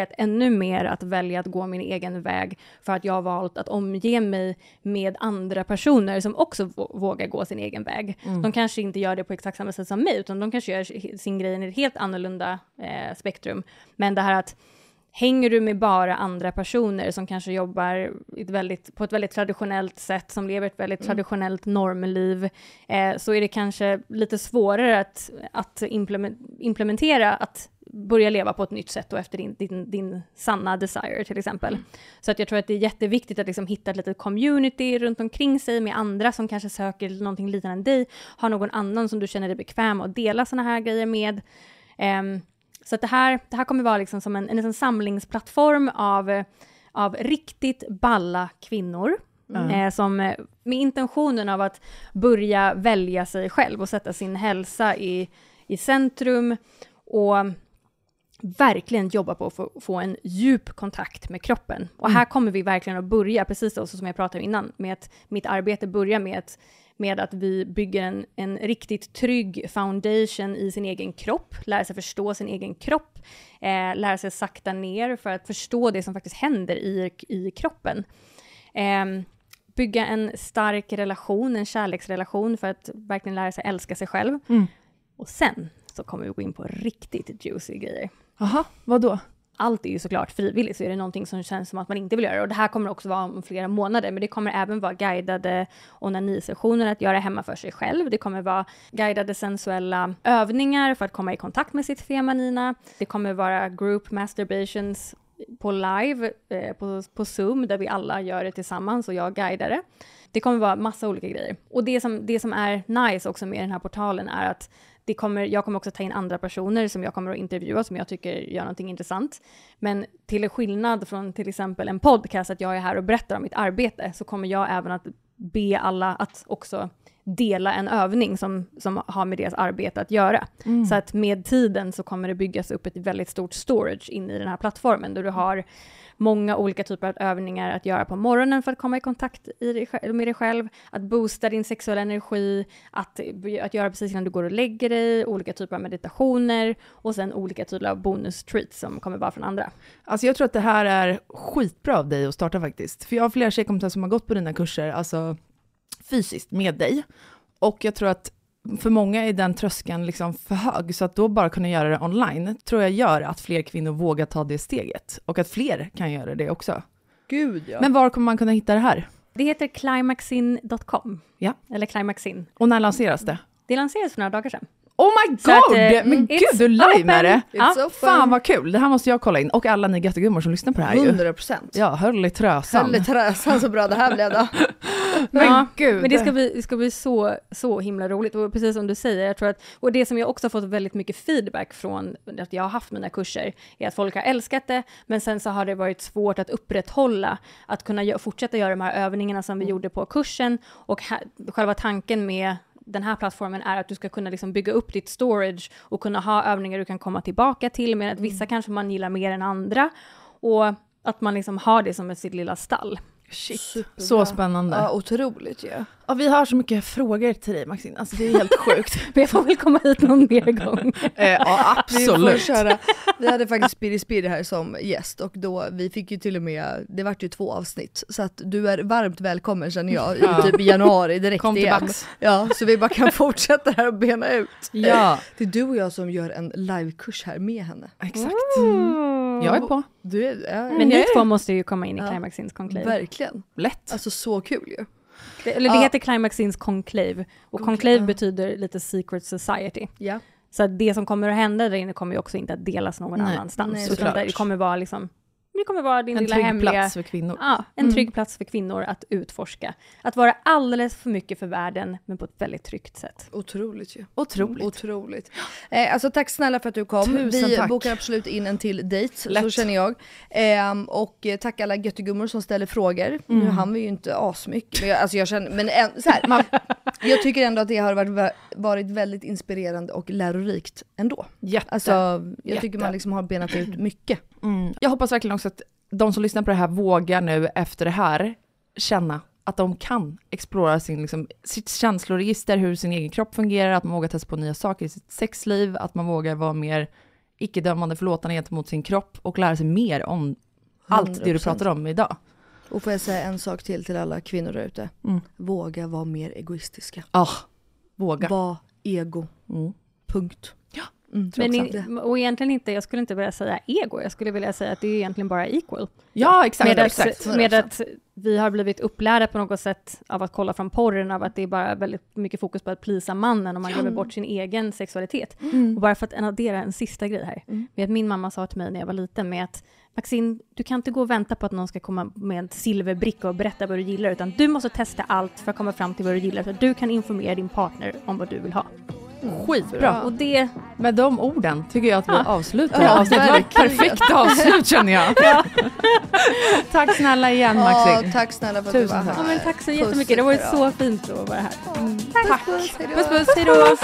Att ännu mer att välja att gå min egen väg för att jag har valt att omge mig med andra personer som också vågar gå sin egen väg. Mm. De kanske inte gör det på exakt samma sätt som mig, utan de kanske gör sin grej i ett helt annorlunda eh, spektrum. Men det här att hänger du med bara andra personer som kanske jobbar ett väldigt, på ett väldigt traditionellt sätt, som lever ett väldigt mm. traditionellt normliv, eh, så är det kanske lite svårare att, att implementera att börja leva på ett nytt sätt och efter din, din, din sanna desire till exempel. Mm. Så att jag tror att det är jätteviktigt att liksom hitta ett litet community runt omkring sig med andra som kanske söker någonting liknande dig, har någon annan som du känner dig bekväm att dela sådana här grejer med. Um, så att det här, det här kommer vara liksom som en, en, en samlingsplattform av, av riktigt balla kvinnor. Mm. Eh, som eh, med intentionen av att börja välja sig själv och sätta sin hälsa i, i centrum och verkligen jobba på att få, få en djup kontakt med kroppen. Och mm. här kommer vi verkligen att börja, precis så som jag pratade om innan, med att mitt arbete börjar med att, med att vi bygger en, en riktigt trygg foundation i sin egen kropp, lära sig förstå sin egen kropp, eh, lära sig sakta ner för att förstå det som faktiskt händer i, i kroppen. Eh, bygga en stark relation, en kärleksrelation för att verkligen lära sig älska sig själv. Mm. Och sen så kommer vi gå in på riktigt juicy grejer. Jaha, vad då? Allt är ju såklart frivilligt, så är det någonting som känns som att man inte vill göra. Och det här kommer också vara om flera månader, men det kommer även vara guidade onanisessioner att göra hemma för sig själv. Det kommer vara guidade sensuella övningar för att komma i kontakt med sitt feminina. Det kommer vara group masturbations på live, eh, på, på Zoom, där vi alla gör det tillsammans och jag guidar det. Det kommer vara massa olika grejer. Och det som, det som är nice också med den här portalen är att det kommer, jag kommer också ta in andra personer som jag kommer att intervjua, som jag tycker gör någonting intressant. Men till skillnad från till exempel en podcast, att jag är här och berättar om mitt arbete, så kommer jag även att be alla att också dela en övning som, som har med deras arbete att göra. Mm. Så att med tiden så kommer det byggas upp ett väldigt stort storage in i den här plattformen, där du har många olika typer av övningar att göra på morgonen för att komma i kontakt i dig, med dig själv, att boosta din sexuella energi, att, att göra precis innan du går och lägger dig, olika typer av meditationer och sen olika typer av bonus-treats som kommer vara från andra. Alltså jag tror att det här är skitbra av dig att starta faktiskt, för jag har flera tjejkompisar som har gått på dina kurser, alltså fysiskt med dig. Och jag tror att för många är den tröskeln liksom för hög, så att då bara kunna göra det online tror jag gör att fler kvinnor vågar ta det steget och att fler kan göra det också. Gud ja. Men var kommer man kunna hitta det här? Det heter climaxin.com. Ja. Eller climaxin. Och när lanseras det? Det lanserades för några dagar sedan. Oh my god! Att, eh, men gud, du det! Ja. Fan vad kul, det här måste jag kolla in. Och alla ni göttegummor som lyssnar på det här 100 procent. Ja, höll i trösan. Höll i trösan, så bra det här blev då. men ja, gud. Men det ska bli, det ska bli så, så himla roligt. Och precis som du säger, jag tror att, och det som jag också har fått väldigt mycket feedback från att jag har haft mina kurser, är att folk har älskat det, men sen så har det varit svårt att upprätthålla, att kunna fortsätta göra de här övningarna som vi mm. gjorde på kursen. Och själva tanken med den här plattformen är att du ska kunna liksom bygga upp ditt storage och kunna ha övningar du kan komma tillbaka till, men att vissa mm. kanske man gillar mer än andra. Och att man liksom har det som ett sitt lilla stall. Shit, Superbra. så spännande. Ja, Ja. otroligt ju. Vi har så mycket frågor till dig Maxine, alltså det är helt sjukt. Men jag får väl komma hit någon mer gång. eh, ja Vi absolut. köra. Vi hade faktiskt Spiri Spiri här som gäst och då, vi fick ju till och med, det vart ju två avsnitt. Så att du är varmt välkommen känner jag, Ja. i typ i januari direkt Kom igen. tillbaks. Ja, så vi bara kan fortsätta här och bena ut. Ja, Det är du och jag som gör en livekurs här med henne. exakt. Jag är på. Du är, ja, Men ni Nej. två måste ju komma in i Ja. Climax Ins Conclave. verkligen. Lätt. Alltså så kul ju. Det, eller det Ja. heter Climax Ins Conclave. Och Conclave, ja. betyder lite secret society. Ja. Så det som kommer att hända där inne kommer ju också inte att delas någon Nej. annanstans. Nej, utan det kommer vara liksom, det kommer vara din En lilla trygg hemliga... plats för kvinnor. Ja, en Mm. trygg plats för kvinnor att utforska. Att vara alldeles för mycket för världen, men på ett väldigt tryggt sätt. Otroligt ju. Otroligt. Otroligt. Eh, alltså tack snälla för att du kom. Tusen Vi tack. bokar absolut in en till dejt, så Lätt. känner jag. Ehm, och eh, tack alla göttegummor som ställer frågor. Nu Mm. hann vi ju inte asmycket, men jag, alltså jag känner, men en, så här, man, jag tycker ändå att det har varit, varit väldigt inspirerande och lärorikt ändå. Jätte. Alltså jag Jätte. tycker man liksom har benat ut mycket. Mm. Jag hoppas verkligen också att de som lyssnar på det här vågar nu efter det här känna att de kan explora sin, liksom, sitt känsloregister, hur sin egen kropp fungerar, att man vågar testa på nya saker i sitt sexliv, att man vågar vara mer icke-dömande förlåtande gentemot sin kropp och lära sig mer om allt det du 100%. pratar om idag. Och får jag säga en sak till till alla kvinnor där ute. Mm. Våga vara mer egoistiska. Ah, våga. Var ego. Mm. Punkt. Mm, Men också. i, och egentligen inte, jag skulle inte vilja säga ego, jag skulle vilja säga att det är egentligen bara equal. Ja, exakt. Med, exakt. att, med att vi har blivit upplärda på något sätt av att kolla från porren, av att det är bara väldigt mycket fokus på att plisa mannen och man glömmer bort sin egen sexualitet. Mm. Och bara för att addera en sista grej här, med att min mamma sa till mig när jag var liten med att Maxine, du kan inte gå och vänta på att någon ska komma med en silverbricka och berätta vad du gillar, utan du måste testa allt för att komma fram till vad du gillar, så att du kan informera din partner om vad du vill ha. Skitbra. Och det, Med de orden tycker jag att vi Ja. avslutar Ja, avsnittet. Det var ett perfekt avslut känner jag. Tack snälla igen Ja, Maxine. tack snälla för att Tusen du var här. ja, men tack så jättemycket, det har varit så fint att vara här. Tack. Puss, puss, hejdå. Puss puss, hejdå.